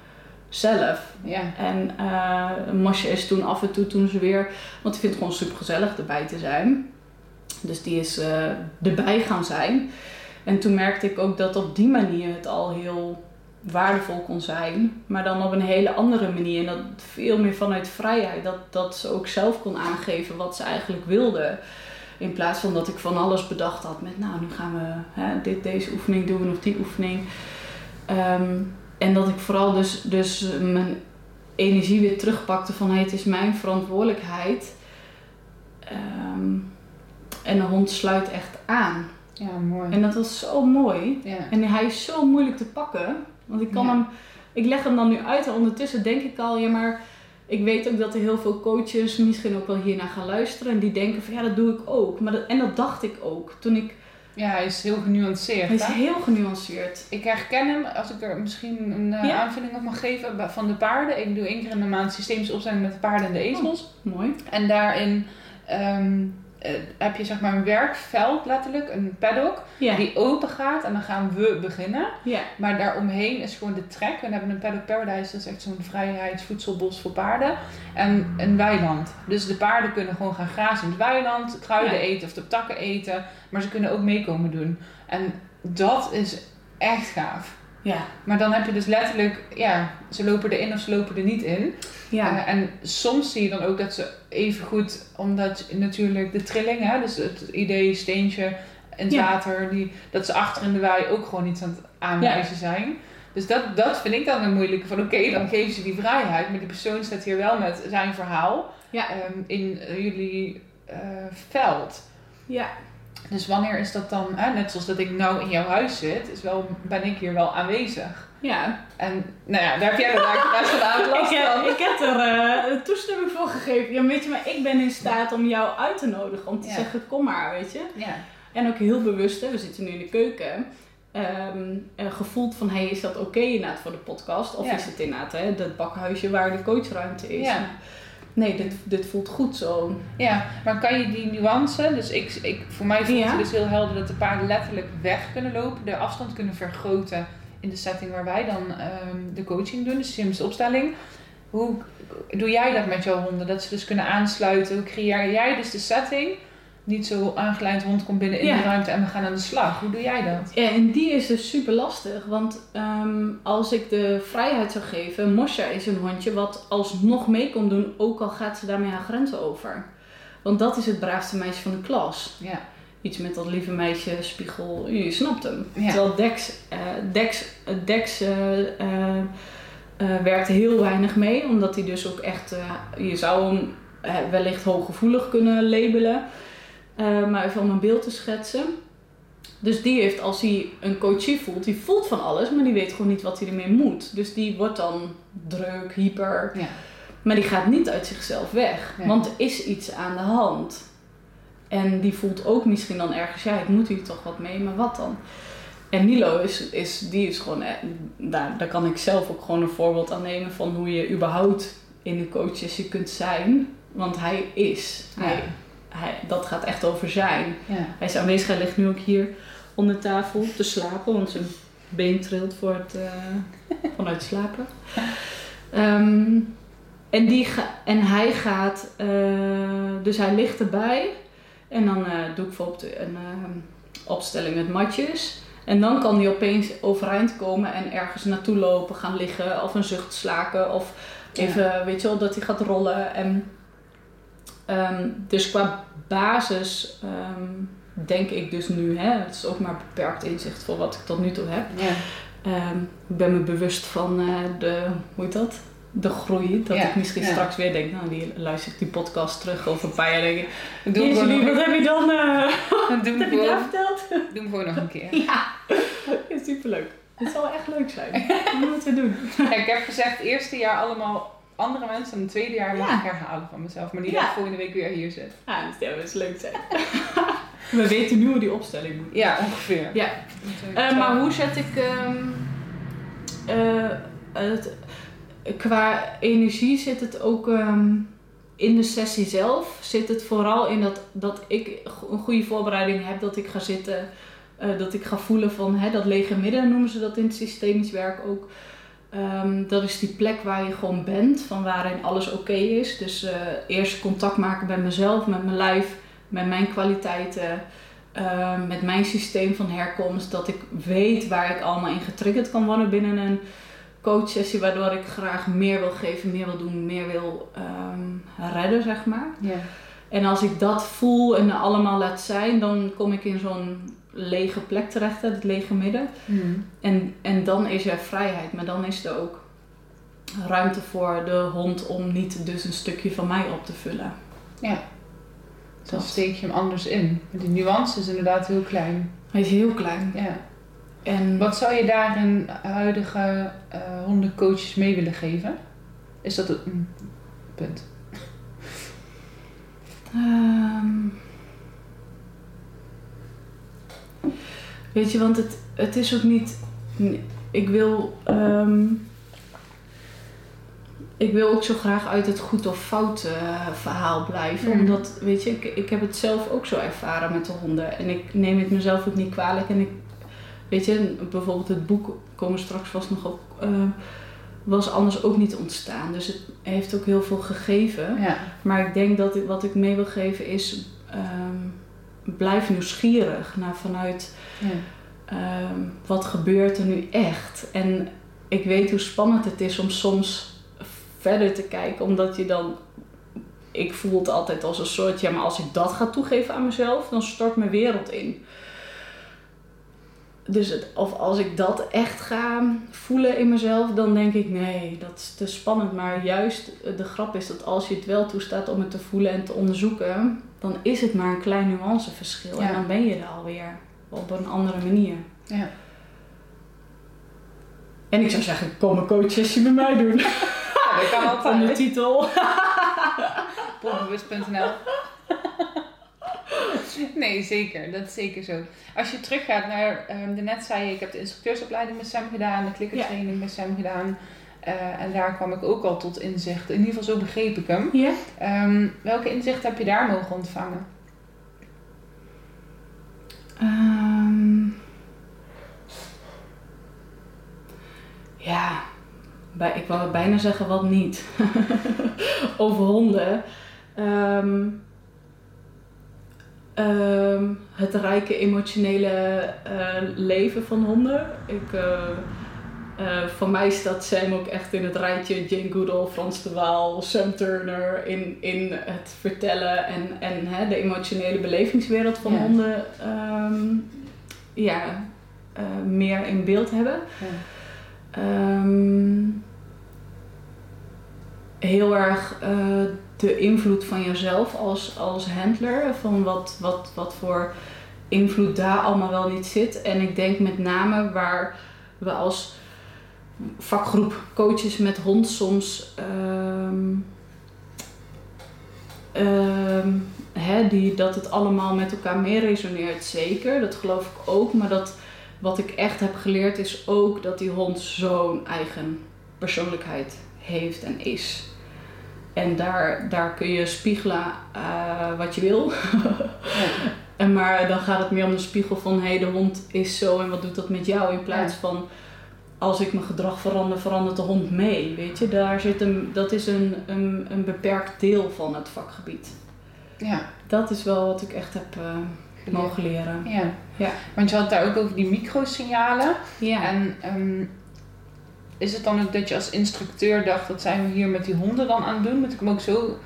zelf. Ja. En uh, Masje is toen af en toe toen ze weer. Want ik vind het gewoon super gezellig erbij te zijn. Dus die is uh, erbij gaan zijn. En toen merkte ik ook dat op die manier het al heel waardevol kon zijn. Maar dan op een hele andere manier. En dat veel meer vanuit vrijheid. Dat, dat ze ook zelf kon aangeven wat ze eigenlijk wilde. In plaats van dat ik van alles bedacht had met nou nu gaan we hè, dit, deze oefening doen of die oefening. Um, en dat ik vooral dus, dus mijn energie weer terugpakte van hey, het is mijn verantwoordelijkheid. Um, en de hond sluit echt aan. Ja, mooi. En dat was zo mooi. Ja. En hij is zo moeilijk te pakken. Want ik kan hem, ik leg hem dan nu uit en ondertussen denk ik al, ja maar ik weet ook dat er heel veel coaches misschien ook wel hiernaar gaan luisteren. En die denken van ja, dat doe ik ook. Maar dat, en dat dacht ik ook toen ik ja, hij is heel genuanceerd. Hij is heel genuanceerd. Ik herken hem, als ik er misschien een uh, aanvulling op mag geven, van de paarden. Ik doe één keer in de maand opstelling met de paarden en de ezels. Oh, mooi. En daarin um, uh, heb je zeg maar een werkveld letterlijk, een paddock, die open gaat en dan gaan we beginnen. Ja. Maar daaromheen is gewoon de trek. We hebben een paddock paradise, dat is echt zo'n vrijheidsvoedselbos voor paarden. En een weiland. Dus de paarden kunnen gewoon gaan grazen in het weiland, kruiden eten of de takken eten. Maar ze kunnen ook meekomen doen. En dat is echt gaaf. Ja. Maar dan heb je dus letterlijk, ja, ze lopen erin of ze lopen er niet in. Ja. Uh, en soms zie je dan ook dat ze even goed, omdat natuurlijk de trilling, hè, dus het idee steentje in het ja. water, die, dat ze achter in de wei ook gewoon iets aan het aanwijzen ja. zijn. Dus dat, dat vind ik dan een moeilijke. Van oké, okay, dan geven ze die vrijheid, maar die persoon staat hier wel met zijn verhaal ja. um, in uh, jullie uh, veld. Ja. Dus wanneer is dat dan, hè, net zoals dat ik nou in jouw huis zit, is wel, ben ik hier wel aanwezig. Ja. En nou ja, daar heb jij daar best wel aan last ik, heb, ik heb er uh, toestemming voor gegeven. Ja, weet je, maar ik ben in staat om jou uit te nodigen. Om te ja. zeggen, kom maar, weet je. Ja. En ook heel bewust, hè, we zitten nu in de keuken. Um, uh, gevoeld van, hey, is dat oké okay inderdaad voor de podcast? Of ja. is het inderdaad hè, dat bakhuisje waar de coachruimte is? Ja nee, dit, dit voelt goed zo. Ja, maar kan je die nuance, dus ik, ik, voor mij voelt ja. het dus heel helder dat de paarden letterlijk weg kunnen lopen, de afstand kunnen vergroten in de setting waar wij dan um, de coaching doen, de Sims opstelling. Hoe doe jij dat met jouw honden? Dat ze dus kunnen aansluiten. Hoe creëer jij dus de setting niet zo aangeleid rondkomt binnen in Ja. de ruimte en we gaan aan de slag. Hoe doe jij dat? Ja, en die is dus super lastig. Want ehm, als ik de vrijheid zou geven, Mosja is een hondje wat alsnog mee kon doen, ook al gaat ze daarmee haar grenzen over. Want dat is het braafste meisje van de klas. Ja. Iets met dat lieve meisje, spiegel, je snapt hem. Ja. Terwijl Dex, eh, Dex, eh, Dex eh, werkt heel weinig mee, omdat hij dus ook echt, je zou hem wellicht hooggevoelig kunnen labelen. Eh, maar even om een beeld te schetsen. Dus die heeft, als hij een coachie voelt, die voelt van alles, maar die weet gewoon niet wat hij ermee moet. Dus die wordt dan druk, hyper. Ja. Maar die gaat niet uit zichzelf weg. Want er is iets aan de hand. En die voelt ook misschien dan ergens, ja, ik moet hier toch wat mee, maar wat dan? En Milo is, is, die is gewoon, eh, daar, daar kan ik zelf ook gewoon een voorbeeld aan nemen van hoe je überhaupt in een coachsessie kunt zijn. Want hij is. Ja. Hij, hij, dat gaat echt over zijn. Ja. Hij is aanwezig, hij ligt nu ook hier onder tafel te slapen, want zijn been trilt voor het, eh, (laughs) vanuit slapen. Ehm, en, die ga, en hij gaat, eh, dus hij ligt erbij en dan eh, doe ik bijvoorbeeld een opstelling met matjes. En dan kan hij opeens overeind komen en ergens naartoe lopen, gaan liggen of een zucht slaken of even, weet je wel, dat hij gaat rollen. En, ehm, dus qua basis ehm, denk ik dus nu, hè, het is ook maar beperkt inzicht voor wat ik tot nu toe heb. Ja. Ehm, ik ben me bewust van eh, de, hoe heet dat? De groei. Dat Ja, ik misschien ja. straks weer denk, nou, die luister ik die podcast terug over een paar jaar. Denk ik, Jezus, lief, nog, wat heb je dan, (laughs) wat heb je daar verteld? doen we gewoon nog een keer. (laughs) Ja, is superleuk. Het zal echt leuk zijn. (laughs) Dat moeten we doen. Ja, ik heb gezegd, eerste jaar allemaal andere mensen en het tweede jaar mag Ja. herhalen van mezelf. Maar niet dat ik volgende week weer hier zit. Ja, dus dat is leuk zijn. (laughs) we weten nu hoe die opstelling moet. Ja, ongeveer. Ja. Eh, maar hoe zet ik ehm, eh, het, qua energie zit het ook ehm, in de sessie zelf zit het vooral in dat, dat ik een goede voorbereiding heb dat ik ga zitten eh, dat ik ga voelen van hè, dat lege midden noemen ze dat in het systemisch werk ook Ehm, dat is die plek waar je gewoon bent van waarin alles oké is. Dus eh, eerst contact maken met mezelf met mijn lijf met mijn kwaliteiten Ehm, met mijn systeem van herkomst, dat ik weet waar ik allemaal in getriggerd kan worden binnen een coachsessie, waardoor ik graag meer wil geven, meer wil doen, meer wil ehm, redden, zeg maar. En als ik dat voel en allemaal laat zijn, dan kom ik in zo'n lege plek terecht, het lege midden. Hmm. En, en dan is er vrijheid, maar dan is er ook ruimte voor de hond om niet dus een stukje van mij op te vullen. Ja. Dan steek je hem anders in. Die nuance is inderdaad heel klein. Hij is heel klein. Ja. En Wat zou je daarin huidige eh hondencoaches mee willen geven? Is dat het mm, punt? Ehm. Weet je, want het, het is ook niet. Ik wil. ehm, ik wil ook zo graag uit het goed of fout eh, verhaal blijven. Omdat, weet je, ik, ik heb het zelf ook zo ervaren met de honden. En ik neem het mezelf ook niet kwalijk. En ik, weet je, bijvoorbeeld het boek, komen straks vast nog op, eh, was anders ook niet ontstaan. Dus het heeft ook heel veel gegeven. Ja. Maar ik denk dat ik, wat ik mee wil geven is ehm, blijf nieuwsgierig naar vanuit ja. ehm, wat gebeurt er nu echt. En ik weet hoe spannend het is om soms verder te kijken, omdat je dan. Ik voel het altijd als een soort, ja, maar als ik dat ga toegeven aan mezelf, dan stort mijn wereld in. Dus het, of als ik dat echt ga voelen in mezelf, dan denk ik nee, dat is te spannend. Maar juist de grap is dat als je het wel toestaat om het te voelen en te onderzoeken, dan is het maar een klein nuanceverschil. Ja. En dan ben je er alweer op een andere manier. ja. En ik zou zeggen, kom een coachsessie bij mij doen. Ja, dat kan (laughs) Van de altijd. titel. (laughs) Popbewust.nl Nee, zeker. Dat is zeker zo. Als je teruggaat naar, ehm net zei je, ik heb de instructeursopleiding met Sam gedaan, de klikkertraining met Sam gedaan. Eh, en daar kwam ik ook al tot inzicht. In ieder geval zo begreep ik hem. Ja. Ehm, welke inzicht heb je daar mogen ontvangen? Ehm, ja, bij, ik wou bijna zeggen wat niet. (laughs) Over honden. Ehm, het rijke emotionele eh, leven van honden. Ik, uh, voor mij staat Sam ook echt in het rijtje Jane Goodall, Frans de Waal, Sam Turner in, in het vertellen en, en hè, de emotionele belevingswereld van honden ehm, ja, meer in beeld hebben. Ja. Ehm, heel erg de invloed van jezelf als, als handler. Van wat, wat, wat voor invloed daar allemaal wel niet zit. En ik denk met name waar we als vakgroep coaches met hond soms. Um, die, dat het allemaal met elkaar mee resoneert, zeker. Dat geloof ik ook. Maar dat wat ik echt heb geleerd is ook dat die hond zo'n eigen persoonlijkheid heeft en is. En daar, daar kun je spiegelen uh, wat je wil. (laughs) en maar dan gaat het meer om de spiegel van hé, hey, de hond is zo en wat doet dat met jou? In plaats van als ik mijn gedrag verander, verandert de hond mee. Weet je, daar zit een, dat is een, een, een beperkt deel van het vakgebied. Ja. Dat is wel wat ik echt heb uh, mogen leren. Ja. ja. Want je had daar ook over die microsignalen. Ja. En um, is het dan ook dat je als instructeur dacht, wat zijn we hier met die honden dan aan doen? Moet ik hem ook zo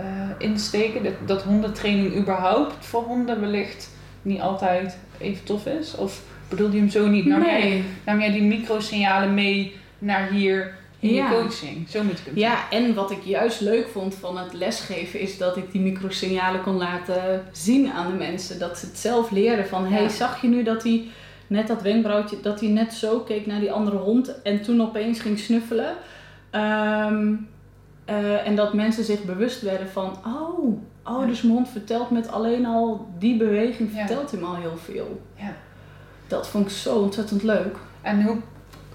uh, insteken? Dat, dat hondentraining überhaupt voor honden wellicht niet altijd even tof is? Of bedoelde je hem zo niet? Nam, nee. jij, nam jij die microsignalen mee naar hier in je coaching? Zo moet ik hem Ja, en wat ik juist leuk vond van het lesgeven is dat ik die microsignalen kon laten zien aan de mensen. Dat ze het zelf leren van, hey, zag je nu dat hij net dat wenkbrauwtje, dat hij net zo keek naar die andere hond en toen opeens ging snuffelen. Ehm, eh, en dat mensen zich bewust werden van, oh, oh dus mijn hond vertelt met alleen al die beweging, vertelt hem al heel veel. Ja. Dat vond ik zo ontzettend leuk. En hoe,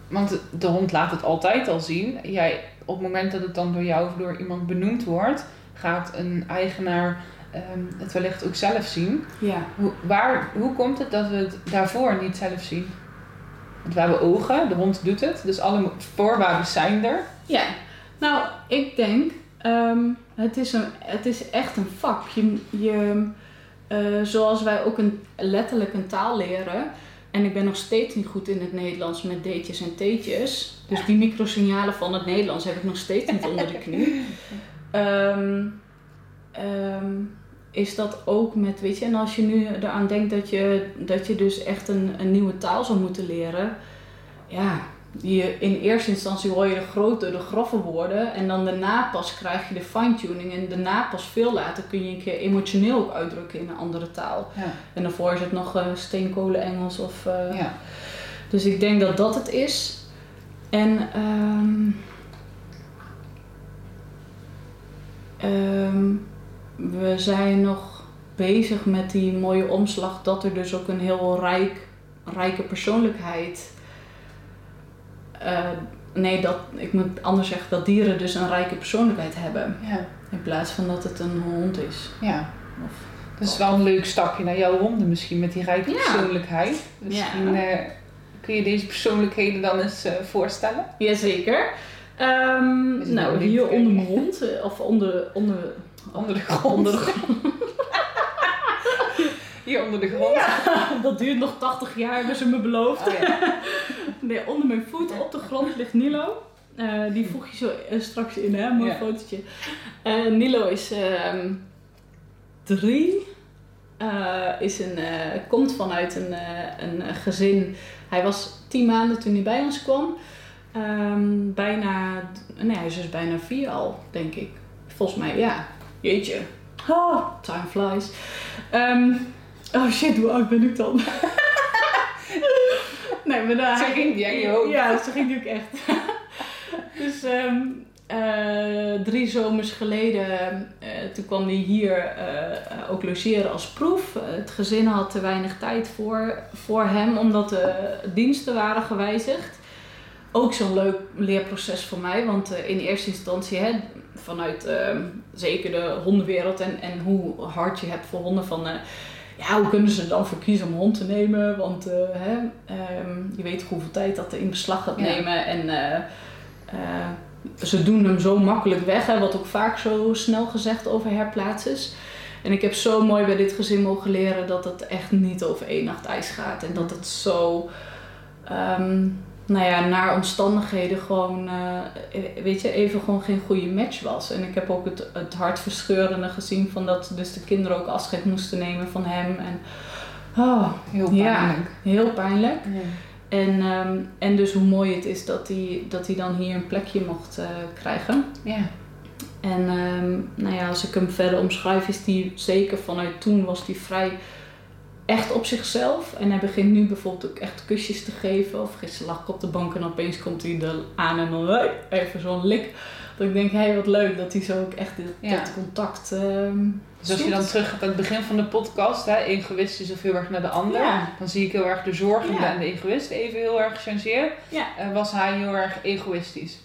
want de hond laat het altijd al zien. Jij, op het moment dat het dan door jou of door iemand benoemd wordt, gaat een eigenaar um, het wellicht ook zelf zien. Ja. Hoe, waar, hoe komt het dat we het daarvoor niet zelf zien? Want we hebben ogen, de hond doet het, dus alle voorwaarden zijn er. Ja, nou, ik denk, um, het, is een, het is echt een vak. Je, je, uh, zoals wij ook een, letterlijk een taal leren. En ik ben nog steeds niet goed in het Nederlands met deetjes en teetjes. Dus die microsignalen van het Nederlands heb ik nog steeds niet onder de knie. Um, (laughs) um, is dat ook met, weet je, en als je nu eraan denkt dat je, dat je dus echt een, een nieuwe taal zou moeten leren, ja, je, in eerste instantie hoor je de grote, de grove woorden en dan daarna pas krijg je de fine-tuning en daarna pas veel later kun je een keer emotioneel ook uitdrukken in een andere taal. Ja. En daarvoor is het nog uh, steenkolen Engels of... Uh, ja. Dus ik denk dat dat het is. En um, um, we zijn nog bezig met die mooie omslag dat er dus ook een heel rijk, rijke persoonlijkheid. Uh, nee, dat, ik moet anders zeggen dat dieren dus een rijke persoonlijkheid hebben. Ja. In plaats van dat het een hond is. Ja. Of, dat is wel een leuk stapje naar jouw honden misschien met die rijke persoonlijkheid. Misschien ja. uh, kun je deze persoonlijkheden dan eens uh, voorstellen? Jazeker. Um, nou, hier onder mijn hond, of onder, onder Onder de grond. Onder de (laughs) grond. Hier onder de grond. Ja, (laughs) dat duurt nog 80 jaar, hebben ze me beloofd. Oh, ja. (laughs) nee, onder mijn voet op de grond ligt Nilo. Uh, die voeg je zo uh, straks in, hè? Mooi ja. fotootje. Uh, Nilo is ehm, drie. is een, komt vanuit een, een gezin. Hij was tien maanden toen hij bij ons kwam. Um, bijna, nee, hij is dus bijna vier al, denk ik. Volgens mij, ja. Jeetje. Oh, time flies. Um, oh shit, hoe oud ben ik dan? (laughs) nee, maar daar... Zo ging die aan je hoofd. Ja, zo ging die ook echt. (laughs) dus um, uh, drie zomers geleden, uh, toen kwam hij hier uh, ook logeren als proef. het gezin had te weinig tijd voor, voor hem, omdat de diensten waren gewijzigd ook zo'n leuk leerproces voor mij. Want in eerste instantie, hè, vanuit uh, zeker de hondenwereld en, en hoe hard je hebt voor honden, van ja, hoe kunnen ze er dan voor kiezen om een hond te nemen? Want uh, hè, um, je weet hoeveel tijd dat in beslag gaat nemen. En ze doen hem zo makkelijk weg, hè, wat ook vaak zo snel gezegd over herplaatsers. En ik heb zo mooi bij dit gezin mogen leren dat het echt niet over één nacht ijs gaat. En dat het zo, ehm, nou ja, naar omstandigheden gewoon, eh, weet je, even gewoon geen goede match was. En ik heb ook het, het hartverscheurende gezien van dat dus de kinderen ook afscheid moesten nemen van hem. En, oh, heel pijnlijk. Ja, heel pijnlijk. Ja. En, ehm, en dus hoe mooi het is dat hij, dat hij dan hier een plekje mocht eh, krijgen. Ja. En um, nou ja, als ik hem verder omschrijf, is die zeker vanuit toen was hij vrij echt op zichzelf. En hij begint nu bijvoorbeeld ook echt kusjes te geven. Of gisteren lag ik op de bank en opeens komt hij er aan en dan hey, even zo'n lik. Dat ik denk, hé hey, wat leuk dat hij zo ook echt dit, Ja. dat contact um, Dus als je dan terug gaat aan het begin van de podcast, hè, egoïst is of heel erg naar de ander. Ja. Dan zie ik heel erg de zorgende Ja. en de egoïst even heel erg gechangeerd. Ja. Eh, was hij heel erg egoïstisch.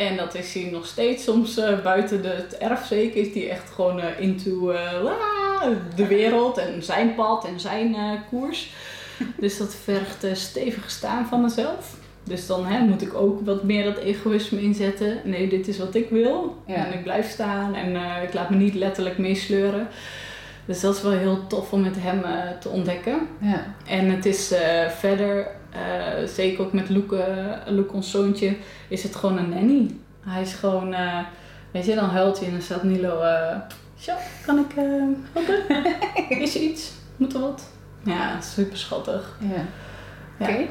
En dat is hij nog steeds. Soms eh, buiten de, het erf zeker is hij echt gewoon eh, into eh, la, de wereld en zijn pad en zijn koers. (laughs) dus dat vergt stevig staan van mezelf. Dus dan hè, moet ik ook wat meer dat egoïsme inzetten. Nee, dit is wat ik wil. Ja. En ik blijf staan en ik laat me niet letterlijk meesleuren. Dus dat is wel heel tof om met hem te ontdekken. Ja. En het is verder, eh, zeker ook met Loek, eh, Loek, ons zoontje, is het gewoon een nanny. Hij is gewoon, eh, weet je, dan huilt hij en dan staat Nilo, zo, kan ik helpen? (laughs) is er iets? Moet er wat? Ja, super schattig. ja. Ja. Oké.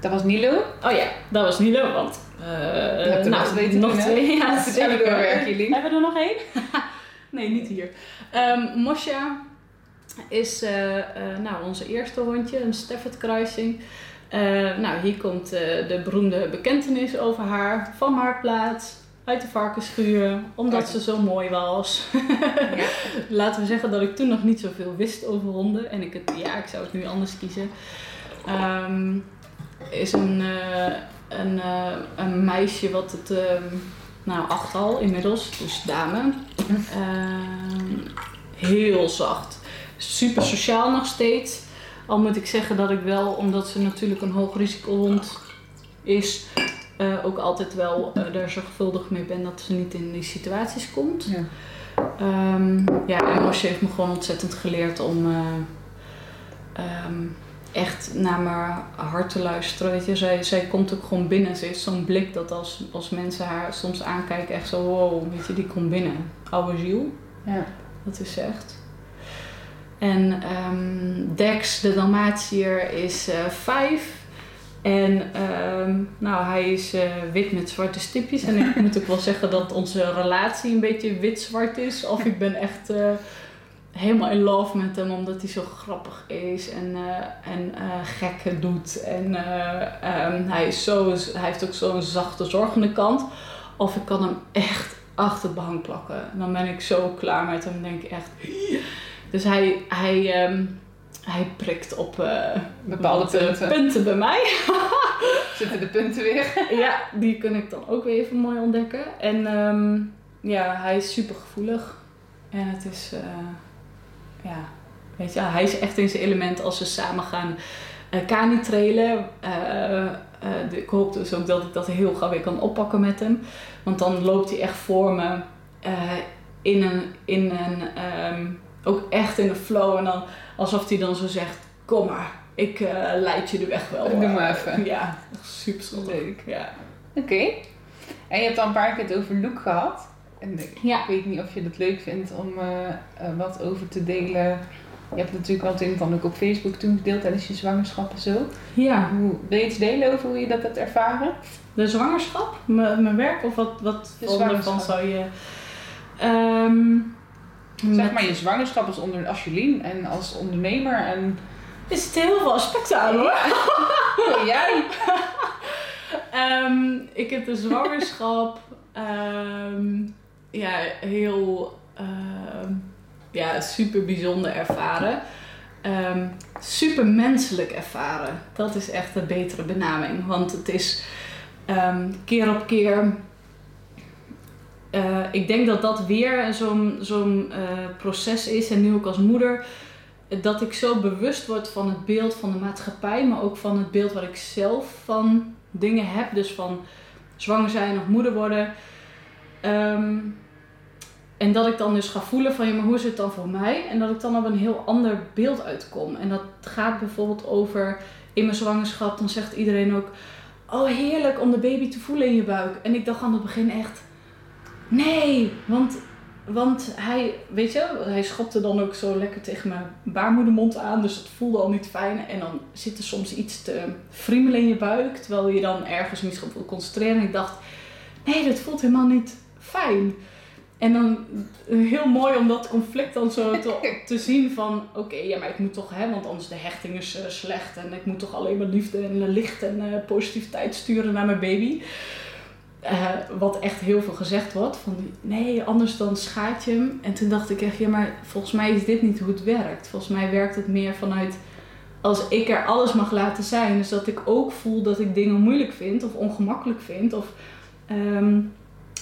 Dat was Nilo. Oh ja, dat was Nilo, want uh, er nog twee. Ja, (laughs) even doorwerken. Hebben we er nog één? (laughs) nee, niet hier. Ehm Mosja is nou, onze eerste hondje, een Stafford kruising. Eh, nou, hier komt eh, de beroemde bekentenis over haar van Marktplaats. Uit de varkenschuur, omdat ze zo mooi was. Ja. (laughs) Laten we zeggen dat ik toen nog niet zoveel wist over honden. En ik het, ja, ik zou het nu anders kiezen. Ehm, is een, eh, een, een meisje wat het, ehm, nou acht al inmiddels, dus dame. (laughs) Ehm, heel zacht. Super sociaal nog steeds. Al moet ik zeggen dat ik wel, omdat ze natuurlijk een hoog risicohond is, eh, ook altijd wel eh, er zorgvuldig mee ben dat ze niet in die situaties komt. Ja. Ehm, ja, en Mosje heeft me gewoon ontzettend geleerd om eh, ehm, echt naar mijn hart te luisteren. Weet je, zij, zij komt ook gewoon binnen. Ze heeft zo'n blik dat als, als mensen haar soms aankijken, echt zo, wow, weet je, die komt binnen. Oude ziel, Ja. dat is echt. En ehm, Dex, de Dalmatiër, is eh, vijf. En ehm, nou, hij is eh, wit met zwarte stipjes. En ik (laughs) moet ook wel zeggen dat onze relatie een beetje wit-zwart is. Of ik ben echt eh, helemaal in love met hem, omdat hij zo grappig is en, en eh, gekke doet. En eh, ehm, hij, is zo, hij heeft ook zo'n zachte, zorgende kant. Of ik kan hem echt achter het behang plakken. Dan ben ik zo klaar met hem, denk ik echt. Dus hij, hij, ehm, hij prikt op eh, Bepaalde eh, punten. punten bij mij. (laughs) Zitten de punten weer. (laughs) ja, die kun ik dan ook weer even mooi ontdekken. En ehm, ja, hij is super gevoelig. En het is, eh, ja, weet je, hij is echt in zijn element als we samen gaan uh, de- ik hoop dus ook dat ik dat heel gauw weer kan oppakken met hem. Want dan loopt hij echt voor me in een, in een ehm, ook echt in de flow. En dan alsof hij dan zo zegt, kom maar, ik eh, leid je de weg wel. Doe eh." maar even. Ja, super schattig. Leuk. Ja. Oké. En je hebt al een paar keer het over Loek gehad. En ik Ja. ik weet niet of je dat leuk vindt om eh, eh, wat over te delen. Je hebt natuurlijk het een en ander ook op Facebook toen gedeeld tijdens je zwangerschap en zo. ja. Hoe, wil je iets delen over hoe je dat hebt ervaren? De zwangerschap, mijn werk of wat, wat De van zou je... Ehm, Zeg maar je zwangerschap als, onder, als Jolien en als ondernemer en Er zitten heel veel aspecten aan hoor. Oh, jij. (laughs) Ehm, ik heb de zwangerschap (laughs) ehm, ja, heel ehm, ja, super bijzonder ervaren. Ehm, super menselijk ervaren. Dat is echt een betere benaming. Want het is keer op keer. Eh, ik denk dat dat weer zo'n eh, proces is. En nu ook als moeder. Dat ik zo bewust word van het beeld van de maatschappij. Maar ook van het beeld wat ik zelf van dingen heb. Dus van zwanger zijn of moeder worden. Ehm, En dat ik dan dus ga voelen van, ja, maar hoe is het dan voor mij? En dat ik dan op een heel ander beeld uitkom. En dat gaat bijvoorbeeld over, in mijn zwangerschap, dan zegt iedereen ook, oh heerlijk om de baby te voelen in je buik. En ik dacht aan het begin echt, nee, want, want hij, weet je, hij schopte dan ook zo lekker tegen mijn baarmoedermond aan. Dus dat voelde al niet fijn. En dan zit er soms iets te friemelen in je buik, terwijl je dan ergens misschien wil concentreren. En ik dacht, nee, dat voelt helemaal niet fijn. En dan heel mooi om dat conflict dan zo te, (laughs) te zien van... Oké, ja, maar ik moet toch, hè, want anders de hechting is uh, slecht. En ik moet toch alleen maar liefde en licht en uh, positiviteit sturen naar mijn baby. Uh, wat echt heel veel gezegd wordt. Van nee, anders dan schaadt je hem. En toen dacht ik echt, ja, maar volgens mij is dit niet hoe het werkt. Volgens mij werkt het meer vanuit... Als ik er alles mag laten zijn. Dus dat ik ook voel dat ik dingen moeilijk vind of ongemakkelijk vind. Of... Um,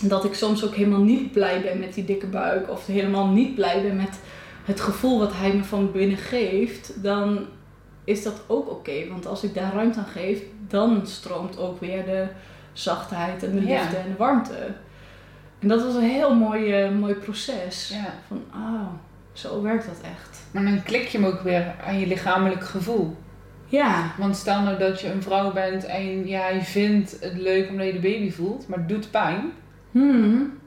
dat ik soms ook helemaal niet blij ben met die dikke buik of helemaal niet blij ben met het gevoel wat hij me van binnen geeft, dan is dat ook oké. Want als ik daar ruimte aan geef, dan stroomt ook weer de zachtheid en de liefde en de warmte. En dat was een heel mooi, uh, mooi proces. Ja. Van, oh, zo werkt dat echt. Maar dan klik je hem ook weer aan je lichamelijk gevoel. Ja. Want stel nou dat je een vrouw bent en jij vindt het leuk omdat je de baby voelt, maar het doet pijn. Hmm.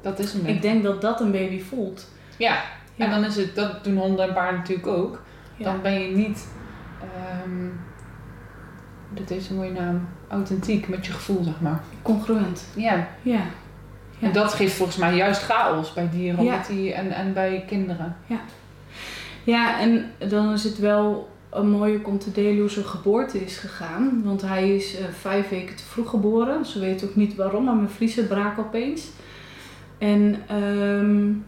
Dat is hem. Ik denk dat dat een baby voelt. Ja. En dan is het, dat doen honden en paarden natuurlijk ook. Dan ben je niet, um, dat is een mooie naam, authentiek met je gevoel, zeg maar. Congruent. Ja. Ja. En dat geeft volgens mij juist chaos bij dieren ja. die, en, en bij kinderen. Ja. Ja, en dan is het wel een mooie om te delen hoe zijn geboorte is gegaan. Want hij is uh, vijf weken te vroeg geboren. Ze weten ook niet waarom, maar mijn vliezen braken opeens. En um,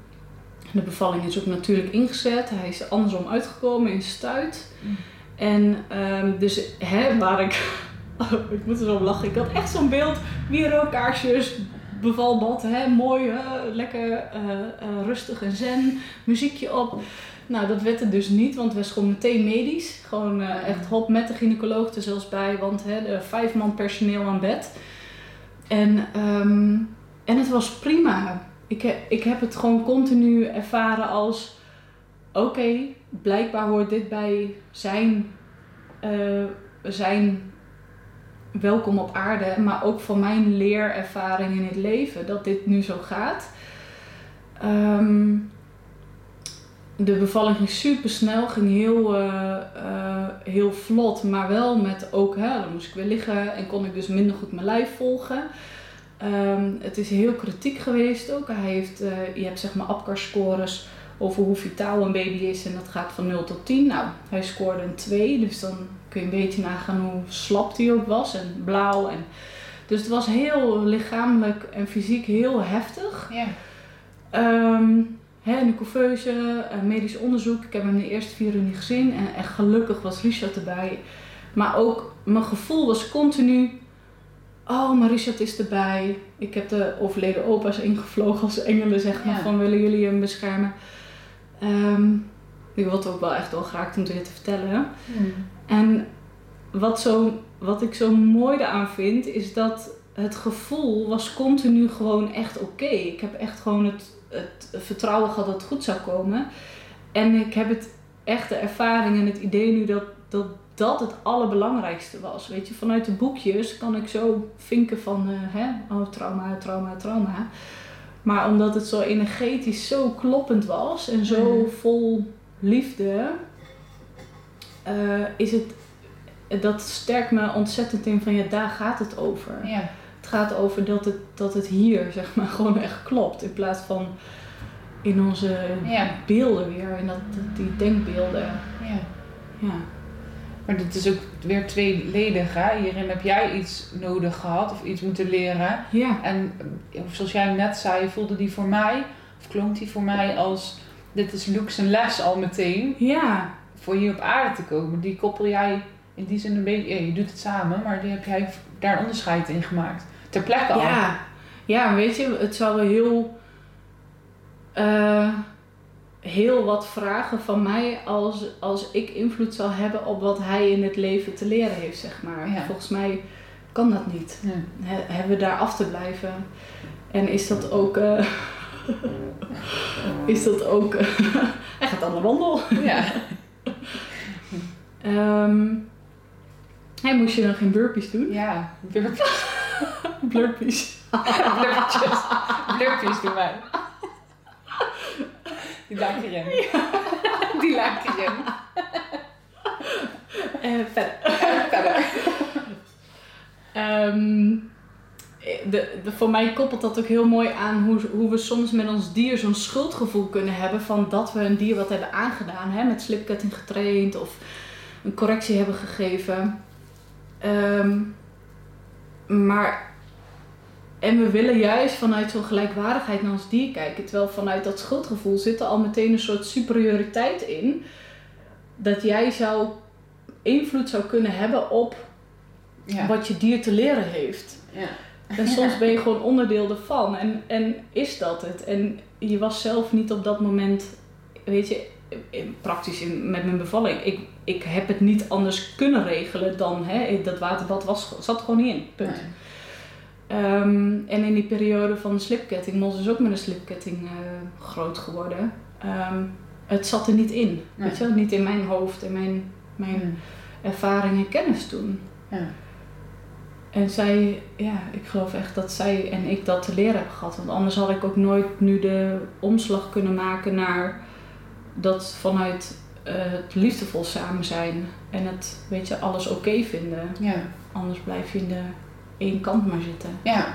de bevalling is ook natuurlijk ingezet. Hij is andersom uitgekomen in stuit. Mm. En um, dus hè, waar ik... (laughs) Oh, ik moet er zo om lachen. Ik had echt zo'n beeld. Wierookkaarsjes, bevalbad. Hè, mooi, lekker uh, uh, rustig en zen. Muziekje op. Nou, dat werd het dus niet, want het was gewoon meteen medisch. Gewoon uh, echt hop met de gynaecoloog er zelfs bij, want hè, er vijf man personeel aan bed. En, um, en het was prima. Ik, ik heb het gewoon continu ervaren als: oké, blijkbaar hoort dit bij zijn, uh, zijn welkom op aarde, maar ook van mijn leerervaring in het leven, dat dit nu zo gaat. Um, de bevalling ging super snel, ging heel, uh, uh, heel vlot, maar wel met ook, hè, dan moest ik weer liggen en kon ik dus minder goed mijn lijf volgen. Um, het is heel kritiek geweest ook. Hij heeft, je hebt zeg maar APGAR-scores over hoe vitaal een baby is en dat gaat van 0 tot 10. Nou, hij scoorde een 2, dus dan kun je een beetje nagaan hoe slap hij ook was en blauw. En, dus het was heel lichamelijk en fysiek heel heftig. Ja. Um, hè, in de couveuse, medisch onderzoek. Ik heb hem de eerste vier uur niet gezien. En echt gelukkig was Richard erbij. Maar ook mijn gevoel was continu... Oh, maar Richard is erbij. Ik heb de overleden opa's ingevlogen als engelen, zeg maar. Van willen jullie hem beschermen? Um, ik wil het ook wel echt wel graag om dit te vertellen. Hmm. En wat, zo, wat ik zo mooi eraan vind, is dat het gevoel was continu gewoon echt oké. Ik heb echt gewoon het het vertrouwen gehad dat het goed zou komen. En ik heb het echte ervaring en het idee nu dat, dat dat het allerbelangrijkste was. Weet je, vanuit de boekjes kan ik zo vinken van, uh, hè, oh trauma, trauma, trauma. Maar omdat het zo energetisch zo kloppend was en zo mm. vol liefde, uh, is het, dat sterkt me ontzettend in van ja, daar gaat het over. Ja. Het gaat over dat het, dat het hier, zeg maar, (laughs) gewoon echt klopt. In plaats van in onze ja. beelden weer. En dat, die denkbeelden. Ja. ja. Maar dit is ook weer tweeledig. Hè? Hierin heb jij iets nodig gehad of iets moeten leren. Ja. En zoals jij net zei, voelde die voor mij, of klonk die voor mij als: dit is Luke's les al meteen. Ja. Voor hier op aarde te komen. Die koppel jij in die zin een beetje, ja, je doet het samen, maar die heb jij daar onderscheid in gemaakt ter plekke al. Ja, ja weet je, het zal wel heel, uh, heel wat vragen van mij als, als ik invloed zal hebben op wat hij in het leven te leren heeft, zeg maar. Ja. Volgens mij kan dat niet. Ja. He, hebben we daar af te blijven. En is dat ook, uh, (laughs) is dat ook... (laughs) hij gaat aan de wandel. Ja. (laughs) Ehm hey, moest je dan geen burpees doen? Ja, burpees. Blurpees. Blurpjes. Blurpjes doen wij. Die ik erin. (laughs) Die erin. En verder. En (laughs) verder. Ehm, de, de, voor mij koppelt dat ook heel mooi aan hoe, hoe we soms met ons dier zo'n schuldgevoel kunnen hebben van dat we een dier wat hebben aangedaan, hè, met slipketting getraind of een correctie hebben gegeven. Ehm, maar, en we willen juist vanuit zo'n gelijkwaardigheid naar ons dier kijken, terwijl vanuit dat schuldgevoel zit er al meteen een soort superioriteit in, dat jij zou invloed zou kunnen hebben op Ja. wat je dier te leren heeft. Ja. En soms ben je (laughs) gewoon onderdeel ervan. En, en is dat het? En je was zelf niet op dat moment, weet je, praktisch in, met mijn bevalling. Ik, ik heb het niet anders kunnen regelen dan, hè, dat waterbad was, zat gewoon niet in. Punt. Nee. Ehm, en in die periode van de slipketting, Mos is ook met een slipketting eh, groot geworden. Ehm, het zat er niet in. Nee. Weet je wel? Niet in mijn hoofd en mijn, mijn Mm. ervaring en kennis toen. Ja. En zij, ja, ik geloof echt dat zij en ik dat te leren hebben gehad. Want anders had ik ook nooit nu de omslag kunnen maken naar dat vanuit eh, het liefdevol samen zijn en het, weet je, alles oké vinden. Ja. Anders blijf je in de één kant maar zitten. Ja.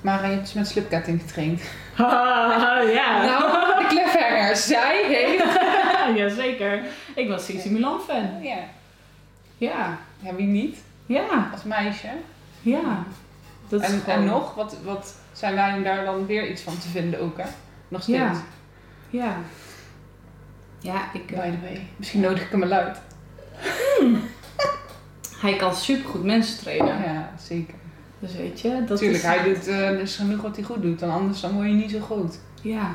Maar hij heeft dus met slipketting getraind. (laughs) ja. Nou, de cliffhanger. Zij heeft... (laughs) Jazeker. Ik was Cici Milan fan. Ja. Ja. Ja, wie niet? Ja. Als meisje. Ja. Dat is En, gewoon- en nog, wat, wat zijn wij daar dan weer iets van te vinden ook, hè? Nog steeds. Ja. Ja. Ja, ik... By the way. Misschien nodig ik hem wel uit. Hij kan supergoed mensen trainen. Ja, zeker. Dus weet je, dat Natuurlijk, is... hij doet dus genoeg wat hij goed doet. Dan anders dan word je niet zo groot. Ja.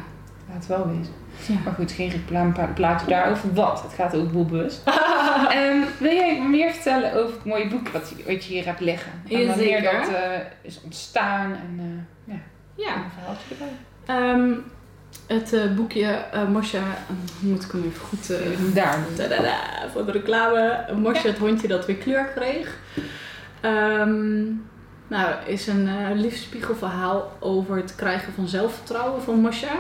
Laat het wel wezen. ja. Maar goed, geen reclameplaatje daarover. Wat? Het gaat ook boelbewust. (laughs) Ehm wil jij meer vertellen over het mooie boek wat je, wat je hier hebt liggen? En wanneer zeker. dat eh, is ontstaan en eh, ja, Ja. een verhaaltje erbij. Ehm, het eh, boekje eh Mosja... eh, moet ik hem even goed... eh, Daar. tadada, voor de reclame. Mosja, het hondje dat weer kleur kreeg. Ehm, nou, is een liefdespiegelverhaal over het krijgen van zelfvertrouwen van Mosja.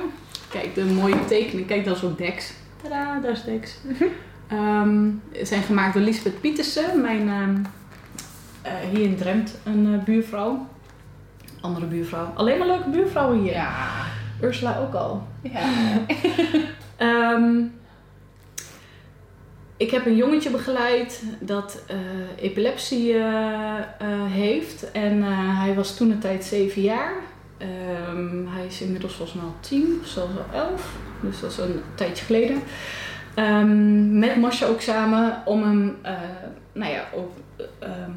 Kijk, de mooie tekening. Kijk, dat is ook Dex. Tada, daar is Dex. (laughs) Ze zijn gemaakt door Lisbeth Pietersen, mijn ehm, eh, hier in Drempt een buurvrouw. Andere buurvrouw. Alleen maar leuke buurvrouwen hier. Ja. Ursula ook al. Ja. (laughs) Ehm, ik heb een jongetje begeleid dat eh, epilepsie eh, eh, heeft. En hij was toen een tijd zeven jaar. Ehm, hij is inmiddels volgens mij al tien of zelfs al elf. Dus dat is een tijdje geleden. Ehm, met Masha ook samen om hem nou ja, ook, ehm,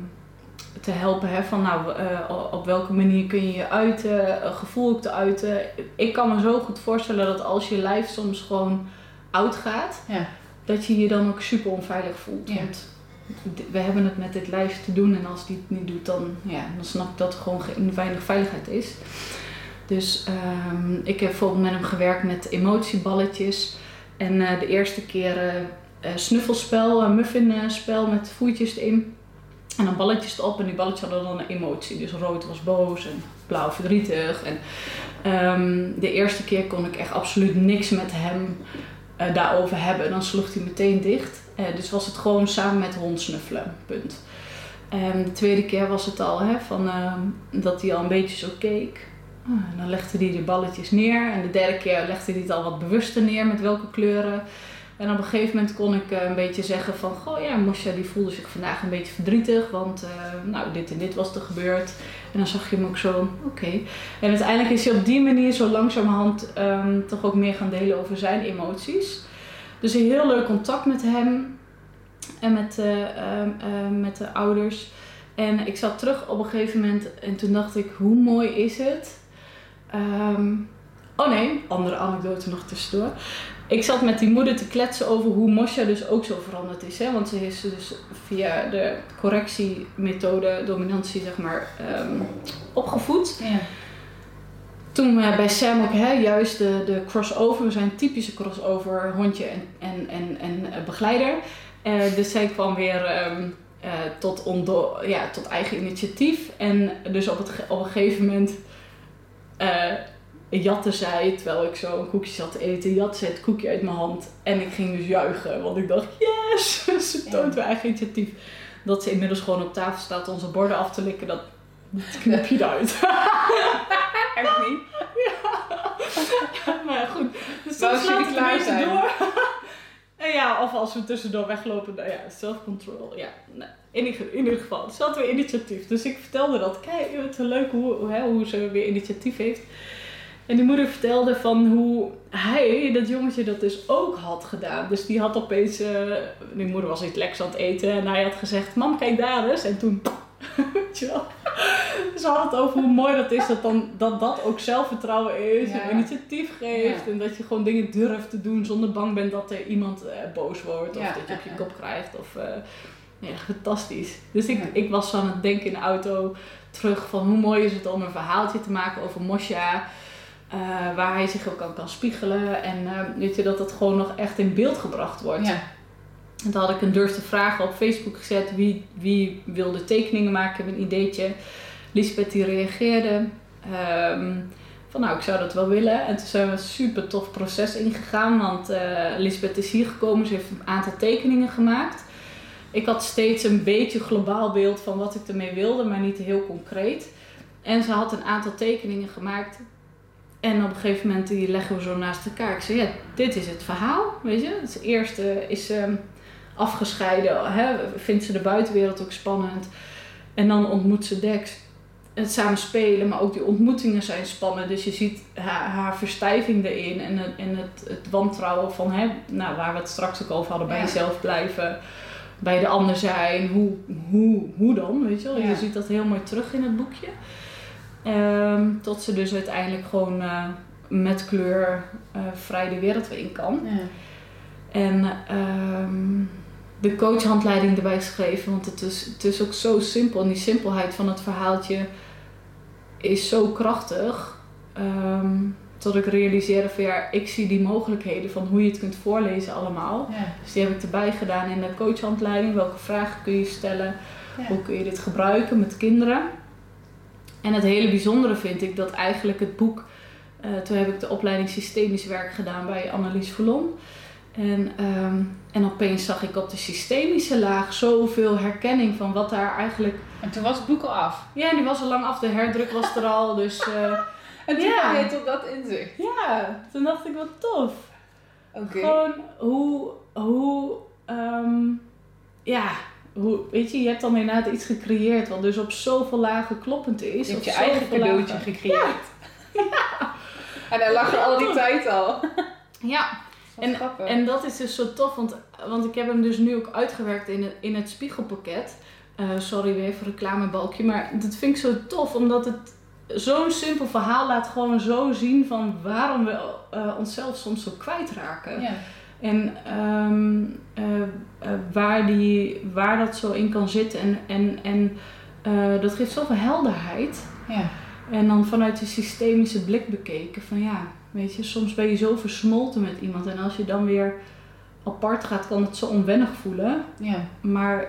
te helpen. Hè, van nou, eh, op welke manier kun je je uiten, eh, gevoel ook te uiten. Ik kan me zo goed voorstellen dat als je lijf soms gewoon oud gaat, Ja. dat je je dan ook super onveilig voelt. Ja. Want we hebben het met dit lijf te doen en als die het niet doet, dan, ja, dan snap ik dat er gewoon geen weinig veiligheid is. Dus ehm, ik heb bijvoorbeeld met hem gewerkt met emotieballetjes. En eh, de eerste keer eh, snuffelspel, muffinspel met voetjes erin. En dan balletjes erop en die balletjes hadden dan een emotie. Dus rood was boos en blauw verdrietig. En ehm, de eerste keer kon ik echt absoluut niks met hem eh, daarover hebben. Dan sloeg hij meteen dicht. Eh, dus was het gewoon samen met hond snuffelen. Punt. En de tweede keer was het al hè, van, ehm, dat hij al een beetje zo keek. Ah, en dan legde hij de balletjes neer. En de derde keer legde hij het al wat bewuster neer met welke kleuren. En op een gegeven moment kon ik eh, een beetje zeggen van... Goh ja, Mosja die voelde zich vandaag een beetje verdrietig. Want eh, nou, dit en dit was er gebeurd. En dan zag je hem ook zo, oké. En uiteindelijk is hij op die manier zo langzamerhand ehm, toch ook meer gaan delen over zijn emoties. Dus een heel leuk contact met hem. En met, ehm, met de ouders. En ik zat terug op een gegeven moment en toen dacht ik, hoe mooi is het? Ehm, oh nee, andere anekdote nog tussendoor. Ik zat met die moeder te kletsen over hoe Mosja dus ook zo veranderd is. Hè? Want ze is dus via de correctiemethode, dominantie zeg maar, ehm, opgevoed. Ja. toen uh, bij Sam ook hè, juist de, de crossover. We zijn typische crossover hondje en, en, en, en begeleider. dus zij kwam weer um, tot, ondo, ja, tot eigen initiatief. En dus op, het, op een gegeven moment jatte zij, terwijl ik zo een koekje zat te eten, jatte zij het koekje uit mijn hand. En ik ging dus juichen, want ik dacht, yes, (laughs) ze toont weer eigen initiatief. Dat ze inmiddels gewoon op tafel staat onze borden af te likken, dat knip je eruit. (laughs) Echt niet? Ja. (laughs) maar goed. Dus dan slaat het klaar zijn. door. en ja, of als we tussendoor weglopen, nou ja, self-control. Ja, in, ieder, in ieder geval. Ze had weer initiatief. Dus ik vertelde dat. Kijk, het is leuk hoe, hè, hoe ze weer initiatief heeft. En die moeder vertelde van hoe hij, dat jongetje, dat dus ook had gedaan. Dus die had opeens, uh, die moeder was iets lekkers aan het eten en hij had gezegd, mam kijk daar eens. En toen, (laughs) weet je wel. Ze had het over hoe mooi dat is dat dan, dat, dat ook zelfvertrouwen is en initiatief geeft. En dat je gewoon dingen durft te doen zonder bang bent dat er iemand uh, boos wordt of dat je op je kop krijgt. Of, uh, ja, fantastisch. Dus ik, ik was van het denken in de auto terug van hoe mooi is het om een verhaaltje te maken over Mosja. Uh, waar hij zich ook aan kan spiegelen. En uh, weet je, dat dat gewoon nog echt in beeld gebracht wordt. Ja. En toen had ik een durfde vragen op Facebook gezet. Wie, wie wilde tekeningen maken? Ik heb een ideetje. Lisbeth die reageerde. Um, van nou, ik zou dat wel willen. En toen zijn we een super tof proces ingegaan. Want uh, Lisbeth is hier gekomen. Ze heeft een aantal tekeningen gemaakt. Ik had steeds een beetje globaal beeld van wat ik ermee wilde. Maar niet heel concreet. En ze had een aantal tekeningen gemaakt en op een gegeven moment die leggen we zo naast elkaar. Ik zei, ja, dit is het verhaal, weet je. Het eerste is um, afgescheiden, hè, vindt ze de buitenwereld ook spannend. En dan ontmoet ze Dex. Het samen spelen, maar ook die ontmoetingen zijn spannend. Dus je ziet haar, haar verstijving erin en het, en het, het wantrouwen van, hè, nou, waar we het straks ook over hadden, bij jezelf blijven, bij de ander zijn. Hoe, hoe, hoe dan, weet je wel. Je ziet dat heel mooi terug in het boekje. Um, tot ze dus uiteindelijk gewoon uh, met kleur uh, vrij de wereld weer in kan. Ja. En um, de coachhandleiding erbij geschreven, want het is, het is ook zo simpel. En die simpelheid van het verhaaltje is zo krachtig. Um, tot ik realiseerde van ja, ik zie die mogelijkheden van hoe je het kunt voorlezen allemaal. Ja. Dus die heb ik erbij gedaan in de coachhandleiding. Welke vragen kun je stellen? Ja. Hoe kun je dit gebruiken met kinderen? En het hele bijzondere vind ik dat eigenlijk het boek. Uh, toen heb ik de opleiding systemisch werk gedaan bij Annelies Verlon. En, um, en opeens zag ik op de systemische laag zoveel herkenning van wat daar eigenlijk. En toen was het boek al af? Ja, die was al lang af. De herdruk was er al. Dus. Uh, (laughs) en toen ja. je tot dat inzicht. Ja, toen dacht ik wat tof. Oké. Gewoon hoe. hoe um, ja, hoe, weet je, je hebt dan inderdaad iets gecreëerd wat dus op zoveel lagen kloppend is. Je hebt je eigen cadeautje gecreëerd. Ja. (laughs) En hij lag er al die tijd al. Ja. En, en dat is dus zo tof, want, want ik heb hem dus nu ook uitgewerkt in het, in het spiegelpakket. Uh, sorry weer voor reclamebalkje, maar dat vind ik zo tof, omdat het zo'n simpel verhaal laat gewoon zo zien van waarom we uh, onszelf soms zo kwijtraken. Ja. En um, uh, waar, die, waar dat zo in kan zitten. En, en, en uh, dat geeft zoveel helderheid. Ja. En dan vanuit die systemische blik bekeken. Van ja, weet je, soms ben je zo versmolten met iemand. En als je dan weer apart gaat, kan het zo onwennig voelen. Ja. Maar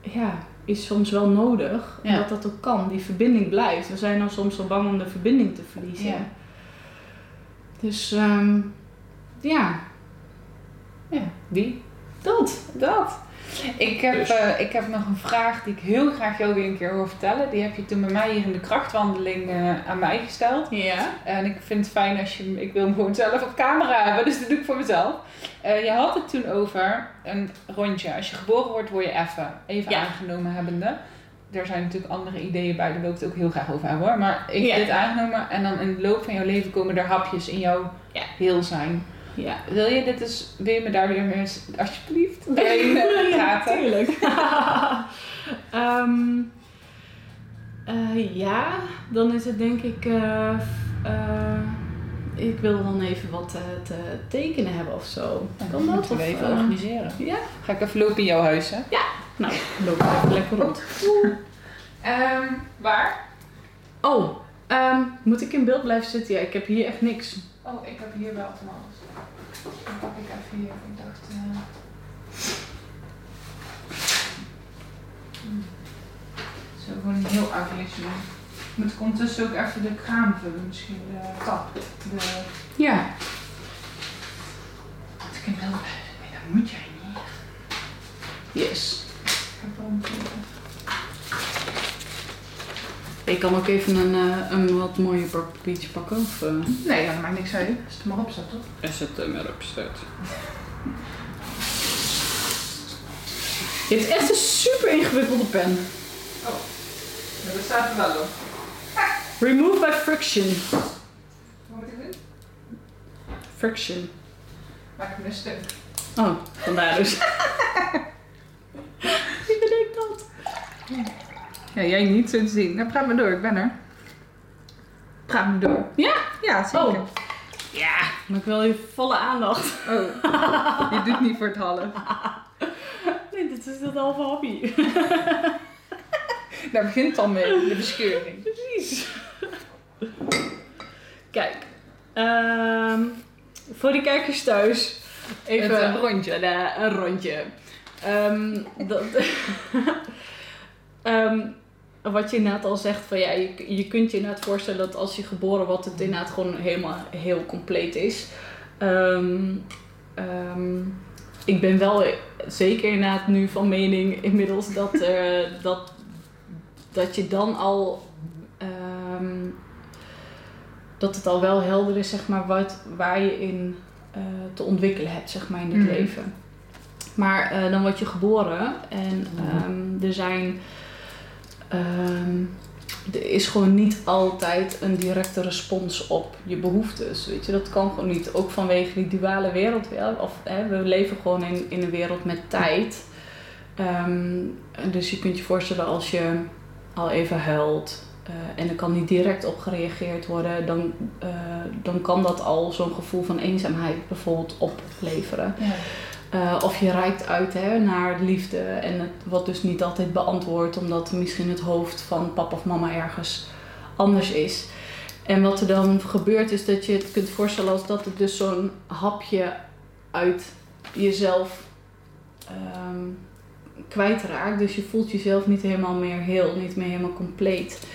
ja, is soms wel nodig. Ja. Dat dat ook kan. Die verbinding blijft. We zijn dan soms zo bang om de verbinding te verliezen. Ja. Dus um, ja, ja, die. Dat. Dat. Ik heb, dus. uh, ik heb nog een vraag die ik heel graag jou weer een keer wil vertellen. Die heb je toen bij mij hier in de krachtwandeling uh, aan mij gesteld. Ja. En ik vind het fijn als je... Ik wil hem gewoon zelf op camera hebben, dus dat doe ik voor mezelf. Uh, je had het toen over een rondje. Als je geboren wordt, word je even, even ja. aangenomen hebbende. Er zijn natuurlijk andere ideeën bij, daar wil ik het ook heel graag over hebben hoor. Maar ik heb dit aangenomen en dan in de loop van jouw leven komen er hapjes in jouw ja. heel zijn. Ja. Wil je dit eens, wil je me daar weer meer alsjeblieft doorheen uh, praten? Natuurlijk. um, (laughs) uh, ja, dan is het denk ik. Uh, ik wil dan even wat te tekenen hebben of zo. kan dat? Moeten we even organiseren. Ja. Ga ik even lopen in jouw huis, hè? Ja. Nou, loop even lekker rond. um, waar? Oh, Ehm, moet ik in beeld blijven zitten? Ja, ik heb hier echt niks. Oh, ik heb hier wel van. Dan pak ik even hier. Ik dacht... hmm. Zo, gewoon een heel afwisseling. Moet ik ondertussen ook even de kraan vullen, misschien de. De... Ja. Moet ik blijven zitten? Nee, dat moet jij niet. Yes. Ik heb wel een Ik kan ook even een, eh, een wat mooier papiertje pakken. Of, eh, Nee, dat maakt niks uit. Als het er maar op staat, toch? Is het er maar op staat. Je hebt echt een super ingewikkelde pen. Oh, ja, dat staat er wel op. Remove by friction. Wat moet ik doen? Friction. Maak hem een stuk. Oh, vandaar dus. (laughs) Wie bedenkt dat? Ja, jij niet, zo te zien. Nou, praat maar door, ik ben er. Praat maar door. Ja? Ja, zeker. Oh. Ja, maar ik wil je volle aandacht. Oh, (laughs) je doet niet voor het half. (laughs) Nee, dit is het halve hobby. (laughs) Daar begint het al mee, de bescheuring. Precies. Kijk, ehm, voor die kijkers thuis, even Het, eh, rondje. Een, een rondje. Ehm, dat, Ehm, wat je inderdaad al zegt, van ja, je, je kunt je inderdaad voorstellen dat als je geboren wordt, het inderdaad gewoon helemaal heel compleet is. Ehm, ehm, ik ben wel zeker inderdaad nu van mening inmiddels dat, eh, (laughs) dat, dat je dan al ehm, dat het al wel helder is, zeg maar, wat, waar je in eh, te ontwikkelen hebt, zeg maar, in dit Mhm. leven. Maar eh, dan word je geboren en ehm, er zijn. Ehm, er is gewoon niet altijd een directe respons op je behoeftes. Weet je, dat kan gewoon niet. Ook vanwege die duale wereld. Of, hè, we leven gewoon in, in een wereld met tijd. Ehm, dus je kunt je voorstellen als je al even huilt. eh, en er kan niet direct op gereageerd worden, dan, eh, dan kan dat al zo'n gevoel van eenzaamheid bijvoorbeeld opleveren. Ja. Eh, of je reikt uit hè, naar liefde en wordt dus niet altijd beantwoord omdat misschien het hoofd van papa of mama ergens anders is. En wat er dan gebeurt is dat je het kunt voorstellen als dat het dus zo'n hapje uit jezelf ehm, kwijtraakt. Dus je voelt jezelf niet helemaal meer heel, niet meer helemaal compleet.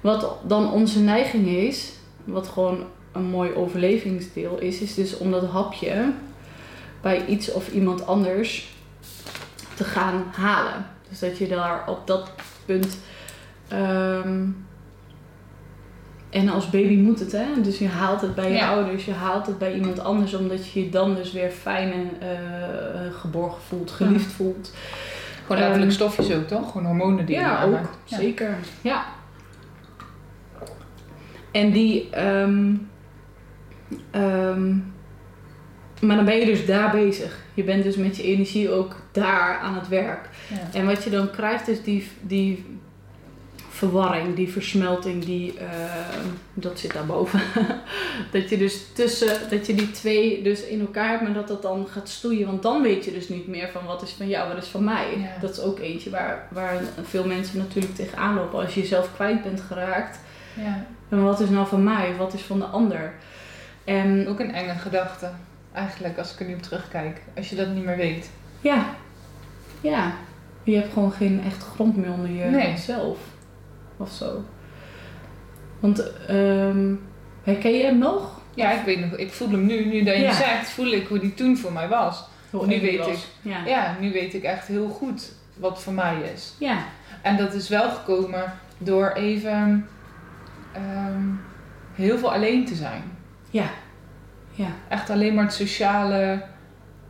Wat dan onze neiging is, wat gewoon een mooi overlevingsdeel is, is dus om dat hapje bij iets of iemand anders te gaan halen. Dus dat je daar op dat punt. ehm, en als baby moet het, hè? Dus je haalt het bij je Ja. ouders, je haalt het bij iemand anders, omdat je je dan dus weer fijn en eh, geborgen voelt, geliefd voelt. Gewoon letterlijk Ehm, stofjes ook, toch? Gewoon hormonen die je Ja, aanmaakt. ook. Zeker. Ja. En die... ehm, maar dan ben je dus daar bezig. Je bent dus met je energie ook daar aan het werk. Ja. En wat je dan krijgt is die, die verwarring, die versmelting, die, ehm, dat zit daarboven. (laughs) dat je dus tussen, dat je die twee dus in elkaar hebt, maar dat dat dan gaat stoeien. Want dan weet je dus niet meer van wat is van jou, wat is van mij. Ja. Dat is ook eentje waar, waar veel mensen natuurlijk tegenaan lopen. Als je jezelf kwijt bent geraakt, Ja. dan wat is nou van mij, wat is van de ander. En Ook een enge gedachte, eigenlijk, als ik er nu op terugkijk. Als je dat niet meer weet. ja, ja, je hebt gewoon geen echt grond meer onder Nee. jezelf. Of zo. Want ehm, herken je hem nog? Ja, ik weet nog, ik voel hem nu, nu dat je Ja. zegt, voel ik hoe die toen voor mij was. Hoe Nu weet was. ik. Ja. Ja, nu weet ik echt heel goed wat voor mij is. Ja. En dat is wel gekomen door even ehm, heel veel alleen te zijn. Ja. Ja. Echt alleen maar het sociale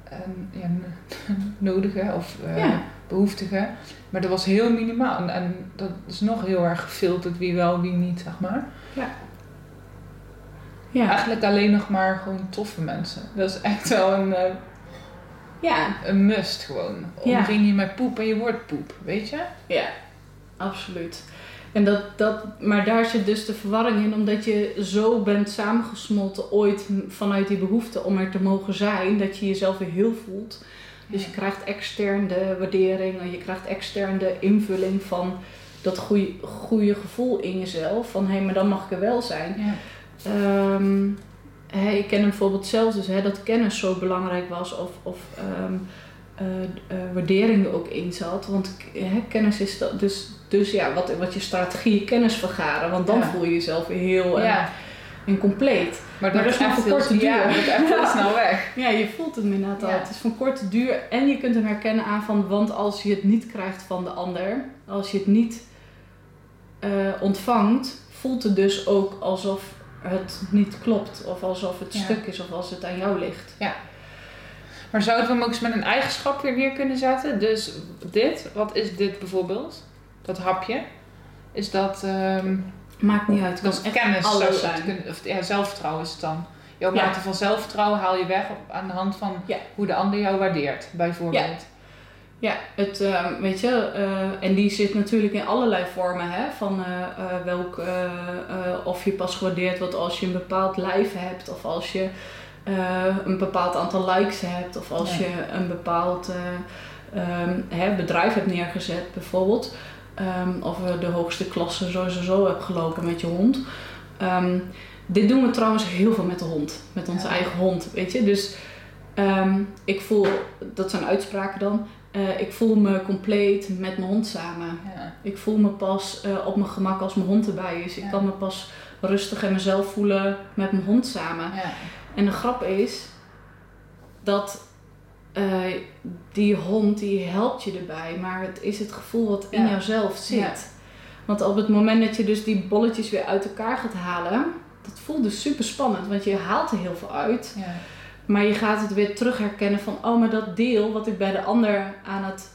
ehm, ja, (laughs) nodige of Ja. behoeftige. Maar dat was heel minimaal. En, en dat is nog heel erg gefilterd wie wel, wie niet, zeg maar. Ja. Eigenlijk alleen nog maar gewoon toffe mensen. Dat is echt wel een, eh, Ja. een must gewoon. Ja. Omring je met poep en je wordt poep, weet je? Ja. Absoluut. En dat, dat, maar daar zit dus de verwarring in, omdat je zo bent samengesmolten ooit vanuit die behoefte om er te mogen zijn, dat je jezelf weer heel voelt. Dus je krijgt extern de waardering en je krijgt extern de invulling van dat goede, goede gevoel in jezelf. Van hé, hey, maar dan mag ik er wel zijn. Ja. Ehm, hè, ik ken hem bijvoorbeeld zelf dus, hè, dat kennis zo belangrijk was of, of ehm, eh, eh, waardering er ook in zat. Want hè, kennis is dat, dus, dus ja, wat, wat je strategie, kennis vergaren. Want dan Ja. voel je jezelf heel en, ja. en compleet. Maar dat is maar voor korte duur. Ja, dat echt heel (laughs) snel weg. Ja, je voelt het inderdaad al. Ja. Het is van korte duur en je kunt hem herkennen aan van, want als je het niet krijgt van de ander, als je het niet eh, ontvangt, voelt het dus ook alsof het niet klopt of alsof het Ja. stuk is of als het aan jou ligt. Maar zouden we hem ook eens met een eigenschap weer neer kunnen zetten? Dus dit, wat is dit bijvoorbeeld? Dat hapje. Is dat, ehm Maakt niet uit. Dat kan kennis? alles zijn. Of, ja, zelfvertrouwen is het dan. Jouw Ja. mate van zelfvertrouwen haal je weg op, aan de hand van Ja. hoe de ander jou waardeert, bijvoorbeeld. Ja, het, eh, weet je, eh, en die zit natuurlijk in allerlei vormen, hè, van eh, eh, welk, of je pas gewaardeerd wordt als je een bepaald lijf hebt, of als je een bepaald aantal likes hebt, of als je een bepaald eh, ehm, hè, bedrijf hebt neergezet, bijvoorbeeld, Ehm, of je de hoogste klasse sowieso hebt gelopen met je hond. Ehm, dit doen we trouwens heel veel met de hond, met onze Ja. eigen hond, weet je. Dus ehm, ik voel, dat zijn uitspraken dan, eh, ik voel me compleet met mijn hond samen. Ja. Ik voel me pas eh, op mijn gemak als mijn hond erbij is. Ik kan me pas rustig en mezelf voelen met mijn hond samen. Ja. En de grap is dat eh, die hond die helpt je erbij, maar het is het gevoel wat in Ja. jouzelf zit. Ja. Want op het moment dat je dus die bolletjes weer uit elkaar gaat halen, dat voelt dus super spannend, want je haalt er heel veel uit. Ja. Maar je gaat het weer terug herkennen van, oh, maar dat deel wat ik bij de ander aan het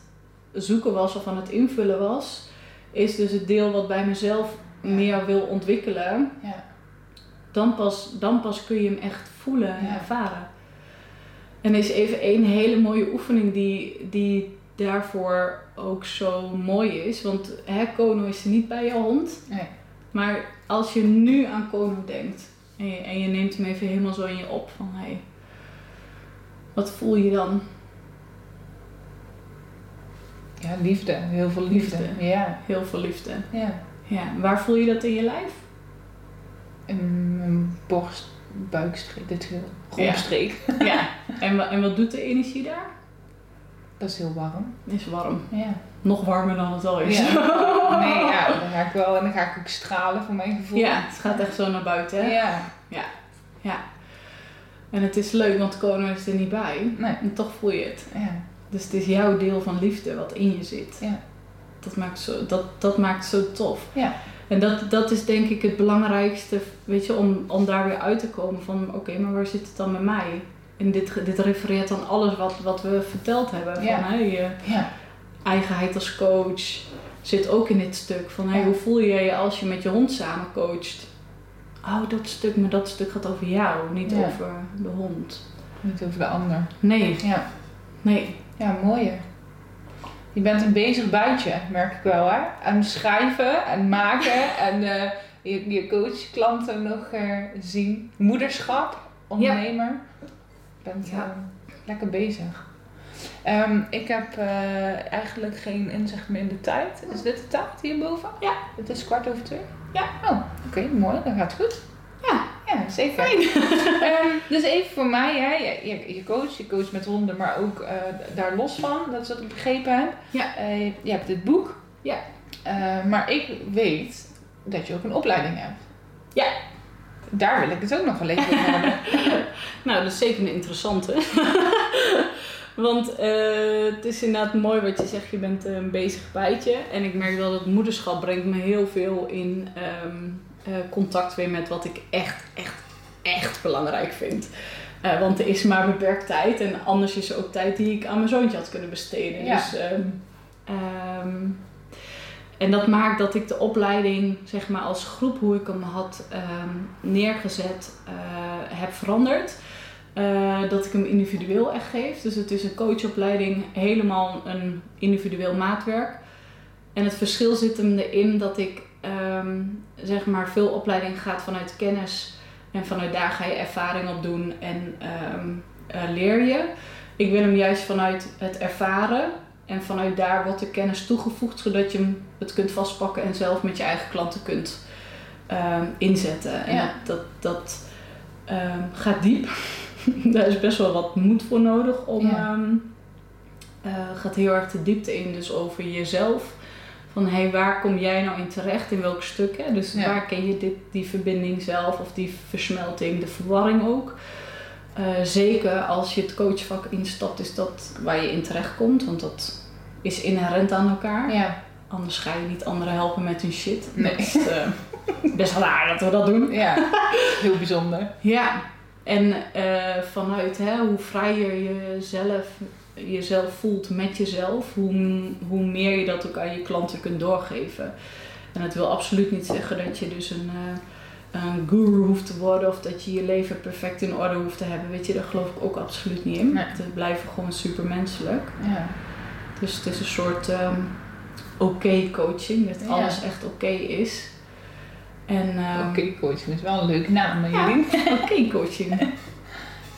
zoeken was of aan het invullen was, is dus het deel wat bij mezelf meer wil ontwikkelen. Ja. Dan pas, dan pas kun je hem echt voelen en ervaren. En er is even één hele mooie oefening die, die daarvoor ook zo mooi is. Want hè, Kono is er niet bij je hond. Nee. Maar als je nu aan Kono denkt en je, en je neemt hem even helemaal zo in je op van hé, hey, wat voel je dan? ja, liefde. Heel veel liefde. Liefde. Ja. Heel veel liefde. ja. Ja, waar voel je dat in je lijf? Een, een borst, buikstreek, dit grondstreek. Ja. (laughs) En, en wat doet de energie daar? Dat is heel warm. Is warm. Ja. Nog warmer dan het al is. Ja. (laughs) Nee, ja, dan ga ik wel en dan ga ik ook stralen voor mijn gevoel. Ja, het gaat echt zo naar buiten. Hè? Ja. Ja. En het is leuk, want Kono is er niet bij. Nee. En toch voel je het. Ja. Dus het is jouw deel van liefde wat in je zit. Ja. Dat maakt, zo, dat, dat maakt zo tof. Ja. En dat, dat is denk ik het belangrijkste, weet je, om, om daar weer uit te komen van oké, maar waar zit het dan met mij? En dit, dit refereert aan alles wat, wat we verteld hebben. Ja. Van, hè, je Ja. eigenheid als coach zit ook in dit stuk. Van hey, hoe voel je je als je met je hond samen coacht? Oh, dat stuk, maar dat stuk gaat over jou, niet Ja. over de hond. Niet over de ander. Nee, Ja. nee. Ja, mooi. Je bent een bezig buitje, merk ik wel hè. Aan schrijven en maken (laughs) en eh, je, je coach klanten nog eh, zien. Moederschap, ondernemer. Je bent Ja. eh, lekker bezig. Ehm, ik heb eigenlijk geen inzicht meer in de tijd. Is dit de tijd hierboven? Ja. Het is kwart over twee? Ja. Oh, oké, mooi. Dan gaat het goed. Ja. Ja, zeker. (laughs) Ehm, dus even voor mij, hè. Je, je, je coach, je coach met honden, maar ook eh, daar los van, dat is wat ik begrepen heb. Ja. Eh, je hebt dit boek. Ja. Eh, maar ik weet dat je ook een opleiding hebt. Ja. Daar wil ik het ook nog wel even over hebben. (laughs) Nou, dat is zeker een interessante. (laughs) Want het is inderdaad mooi wat je zegt, je bent een bezig bijtje. En ik merk wel dat moederschap brengt me heel veel in ehm, eh, contact weer met wat ik echt, echt, echt belangrijk vind. Eh, want er is maar beperkt tijd en anders is er ook tijd die ik aan mijn zoontje had kunnen besteden. Ja. Dus, ehm, ehm, en dat maakt dat ik de opleiding, zeg maar als groep, hoe ik hem had ehm, neergezet, eh, heb veranderd. Dat ik hem individueel echt geef. Dus het is een coachopleiding, helemaal een individueel maatwerk. En het verschil zit hem erin dat ik ehm, zeg maar veel opleiding gaat vanuit kennis. En vanuit daar ga je ervaring op doen en ehm, eh, leer je. Ik wil hem juist vanuit het ervaren en vanuit daar wordt de kennis toegevoegd, zodat je het kunt vastpakken en zelf met je eigen klanten kunt ehm, inzetten. En Ja. dat, dat, gaat diep. (laughs) Daar is best wel wat moed voor nodig om. Ja. eh, gaat heel erg de diepte in, dus over jezelf. Van hé, hey, waar kom jij nou in terecht? In welk stuk? Hè? Dus Ja. waar ken je dit, die verbinding zelf of die versmelting, de verwarring ook? Eh, zeker als je het coachvak instapt, is dat waar je in terecht komt, want dat is inherent aan elkaar. Ja. Anders ga je niet anderen helpen met hun shit. Nee. Dat is eh, best raar dat we dat doen. ja, heel bijzonder. Ja, en eh, vanuit hè, hoe vrijer je zelf, jezelf voelt met jezelf, hoe, hoe meer je dat ook aan je klanten kunt doorgeven. En het wil absoluut niet zeggen dat je dus een, eh, een guru hoeft te worden of dat je je leven perfect in orde hoeft te hebben. Weet je, daar geloof ik ook absoluut niet in. Nee. Het blijven gewoon supermenselijk. Ja. Dus het is een soort ehm, oké coaching, dat Ja. alles echt oké is. En ehm, Oké, coaching is wel een leuke naam, maar Ja. jullie. oké coaching. (laughs)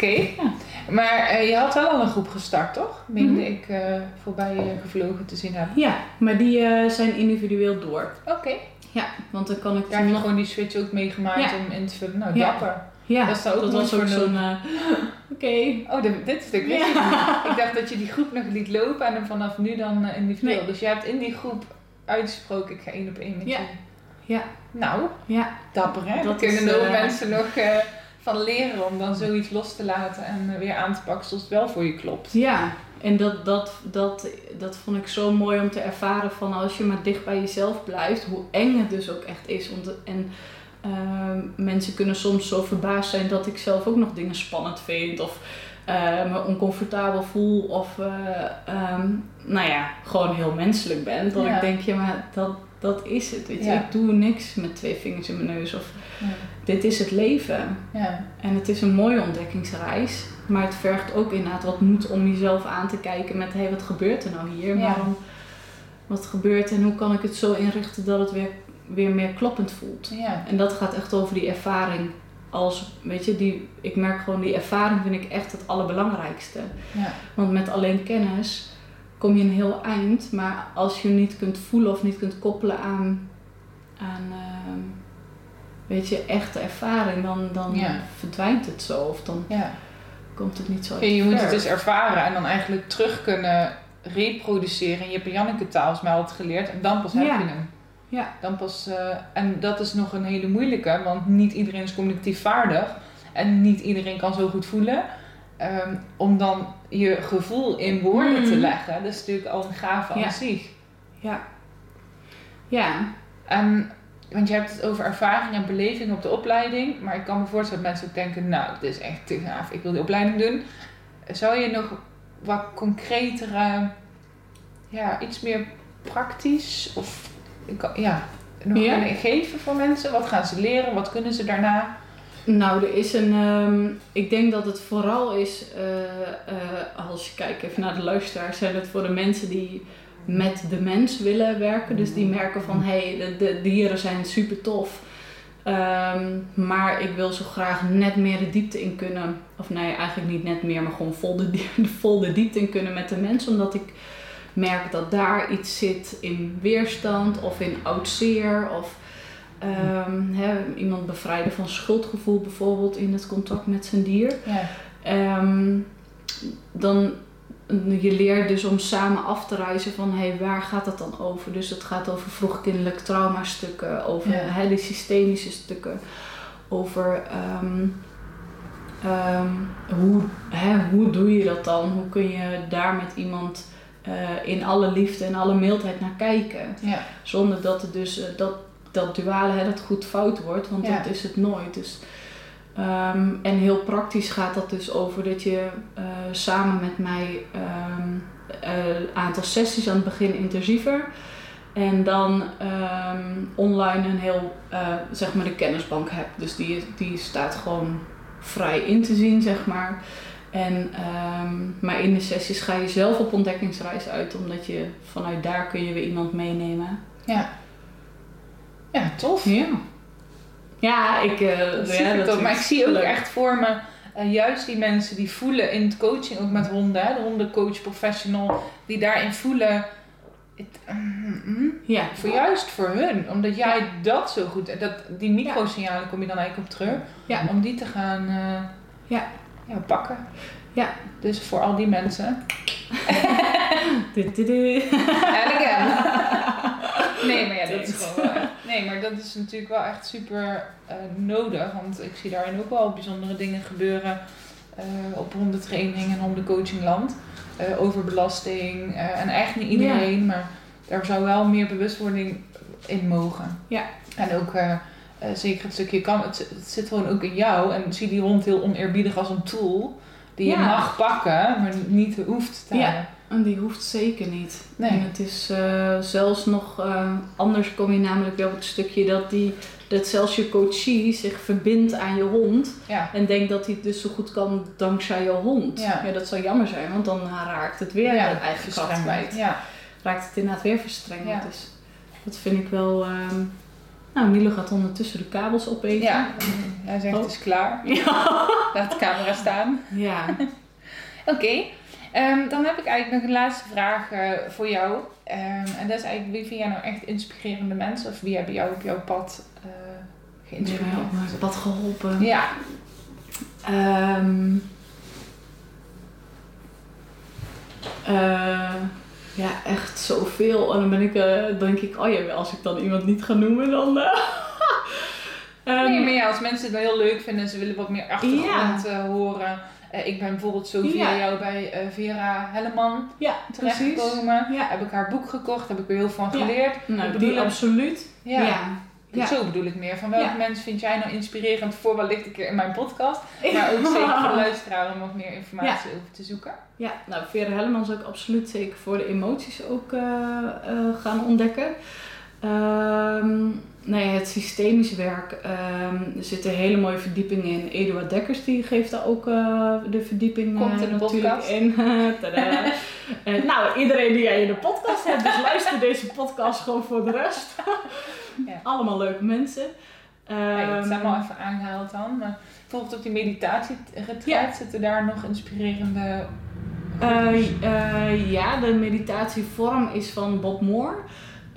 Oké. Ja. Maar eh, je had wel al een groep gestart, toch? Meende Mhm. ik eh, voorbij eh, gevlogen te zien hebben. Ja, maar die zijn individueel door. Oké. Ja, want dan kan ik Daar heb je nog... gewoon die switch ook meegemaakt Ja. om in te vullen. Nou, Ja. dapper. Ja, dat is ook dat was ook zo'n... (laughs) Oké. Oh, dit, dit stuk wist ik niet. Ik dacht dat je die groep nog liet lopen en dan vanaf nu dan individueel. Nee. Dus je hebt in die groep uitgesproken, ik ga één op één met je. Ja. Nou, Ja, dapper hè? Dat Daar kunnen eh, mensen nog van leren om dan zoiets los te laten en eh, weer aan te pakken zoals het wel voor je klopt. ja. En dat, dat, dat, dat vond ik zo mooi om te ervaren van als je maar dicht bij jezelf blijft, hoe eng het dus ook echt is. En ehm, mensen kunnen soms zo verbaasd zijn dat ik zelf ook nog dingen spannend vind of eh, me oncomfortabel voel of eh, ehm, nou ja, gewoon heel menselijk ben. Dat Ja. ik denk, ja maar dat, dat is het. Weet je? Ja. Ik doe niks met twee vingers in mijn neus of Ja. dit is het leven. Ja. En het is een mooie ontdekkingsreis. Maar het vergt ook inderdaad wat moed om jezelf aan te kijken met... hé, hey, wat gebeurt er nou hier? Waarom, wat gebeurt en hoe kan ik het zo inrichten dat het weer, weer meer kloppend voelt? En dat gaat echt over die ervaring. Als, weet je, die, ik merk gewoon die ervaring vind ik echt het allerbelangrijkste. Ja. Want met alleen kennis kom je een heel eind. Maar als je niet kunt voelen of niet kunt koppelen aan, aan ehm, weet je, echte ervaring, dan, dan Ja. verdwijnt het zo. Of dan ja. komt het niet zo uit Ja, je moet het dus ervaren en dan eigenlijk terug kunnen reproduceren je Janneke taal, mij altijd geleerd. En dan pas heb je hem. Ja. Dan pas, eh, en dat is nog een hele moeilijke, want niet iedereen is communicatief vaardig. En niet iedereen kan zo goed voelen. Ehm, om dan je gevoel in woorden te Mhm. leggen, dat is natuurlijk al een gave aan Ja. zich. Ja. Ja. En, want je hebt het over ervaring en beleving op de opleiding. Maar ik kan me voorstellen dat mensen ook denken, nou, dit is echt te gaaf, ik wil die opleiding doen. Zou je nog wat concretere, ja, iets meer praktisch of ja, nog Ja. kunnen geven voor mensen? Wat gaan ze leren? Wat kunnen ze daarna? Nou, er is een. ehm, ik denk dat het vooral is, eh, eh, als je kijkt even naar de luisteraars, zijn het voor de mensen die met de mens willen werken. Dus die merken van hé, hey, de, dieren zijn super tof. Ehm, maar ik wil zo graag net meer de diepte in kunnen. Of nee, eigenlijk niet net meer, maar gewoon vol de, (laughs) vol de diepte in kunnen met de mens. Omdat ik merk dat daar iets zit in weerstand of in oud zeer. Of ehm, iemand bevrijden van schuldgevoel bijvoorbeeld in het contact met zijn dier. Ja, Ehm, dan je leert dus om samen af te reizen van hé, waar gaat het dan over? Dus het gaat over vroegkindelijk traumastukken, over Ja. hè, die systemische stukken, over ehm, hoe, hoe doe je dat dan? Hoe kun je daar met iemand eh, in alle liefde en alle mildheid naar kijken? ja, Zonder dat het dus eh, dat, dat duale, hè, dat goed fout wordt, want Ja. dat is het nooit. Dus, ehm, en heel praktisch gaat dat dus over dat je eh, samen met mij een aantal sessies aan het begin intensiever. En dan ehm, online een heel, eh, zeg maar, de kennisbank hebt. Dus die, die staat gewoon vrij in te zien, zeg maar. En, ehm, maar in de sessies ga je zelf op ontdekkingsreis uit, omdat je vanuit daar kun je weer iemand meenemen. ja. Ja, tof. Ja. Ja, ik... eh Dat ja, dat ook. Maar ik zie ook leuk. echt voor me eh, juist die mensen die voelen in het coaching, ook met honden, hè, de hondencoach professional, die daarin voelen. Mm, mm, Ja. voor juist voor hun, omdat jij dat zo goed, dat, die microsignalen kom je dan eigenlijk op terug, Ja. om die te gaan eh, Ja. ja, pakken. Ja. Dus voor al die mensen. (laughs) Du- du- du. En again. (laughs) Nee, maar ja, dat is gewoon. Nee, maar dat is natuurlijk wel echt super eh, nodig. Want ik zie daarin ook wel bijzondere dingen gebeuren eh, op hondentraining en hondencoachingland. Eh overbelasting. eh, en echt niet iedereen, maar daar zou wel meer bewustwording in mogen. Ja. En ook zeker het stukje kan, het, het zit gewoon ook in jou. En zie die hond heel oneerbiedig als een tool. Die je mag pakken, maar niet hoeft te Ja. En die hoeft zeker niet. Nee. En het is eh, zelfs nog eh, anders kom je namelijk weer op het stukje dat die dat zelfs je coachie zich verbindt aan je hond Ja. en denkt dat hij het dus zo goed kan dankzij je hond. Ja. dat zou jammer zijn, want dan raakt het weer Ja, de eigen kracht verstrengeld. kwijt. Ja. Raakt het inderdaad weer verstrengeld. Ja. Dus dat vind ik wel. ehm, Nou, Milo gaat ondertussen de kabels opeten. Ja, hij zegt Oh. het is klaar. (laughs) Ja. Laat de camera staan. ja. (laughs) Oké, ehm, dan heb ik eigenlijk nog een laatste vraag eh, voor jou. Ehm, en dat is eigenlijk, wie vind jij nou echt inspirerende mensen? Of wie hebben jou op jouw pad hebben geïnspireerd? mij op mijn pad geholpen. Ja, Ehm, eh, ja, echt zoveel. En dan ben ik, denk ik, oh ja, als ik dan iemand niet ga noemen, dan. (laughs) nee, maar ja, als mensen het wel heel leuk vinden en ze willen wat meer achtergrond horen. Eh, ik ben bijvoorbeeld zo via Ja. jou bij eh, Vera Helleman ja, precies. terechtgekomen. Ja. Heb ik haar boek gekocht, heb ik er heel veel van geleerd. Nou, Ik die bedoel, absoluut. Ja. Zo bedoel ik meer. Van welke Ja. mensen vind jij nou inspirerend voor wellicht een keer in mijn podcast? Maar ook zeker voor de (laughs) luisteraar om wat meer informatie over te zoeken. Ja, nou, Vera Helleman zou ik absoluut zeker voor de emoties ook eh, gaan ontdekken. Nee, het systemisch werk. ehm, er zitten hele mooie verdiepingen in. Eduard Dekkers die geeft daar ook eh, de verdieping Komt eh, in de natuurlijk podcast. in. (laughs) Tadaa. Eh, nou, iedereen die jij in de podcast hebt, dus luister deze podcast gewoon voor de rest. (laughs) Ja. Allemaal leuke mensen. Hey, het zijn wel even aangehaald dan. Maar bijvoorbeeld op die meditatieretreat Ja. zitten daar nog inspirerende... Eh, eh, ja, de meditatievorm is van Bob Moore.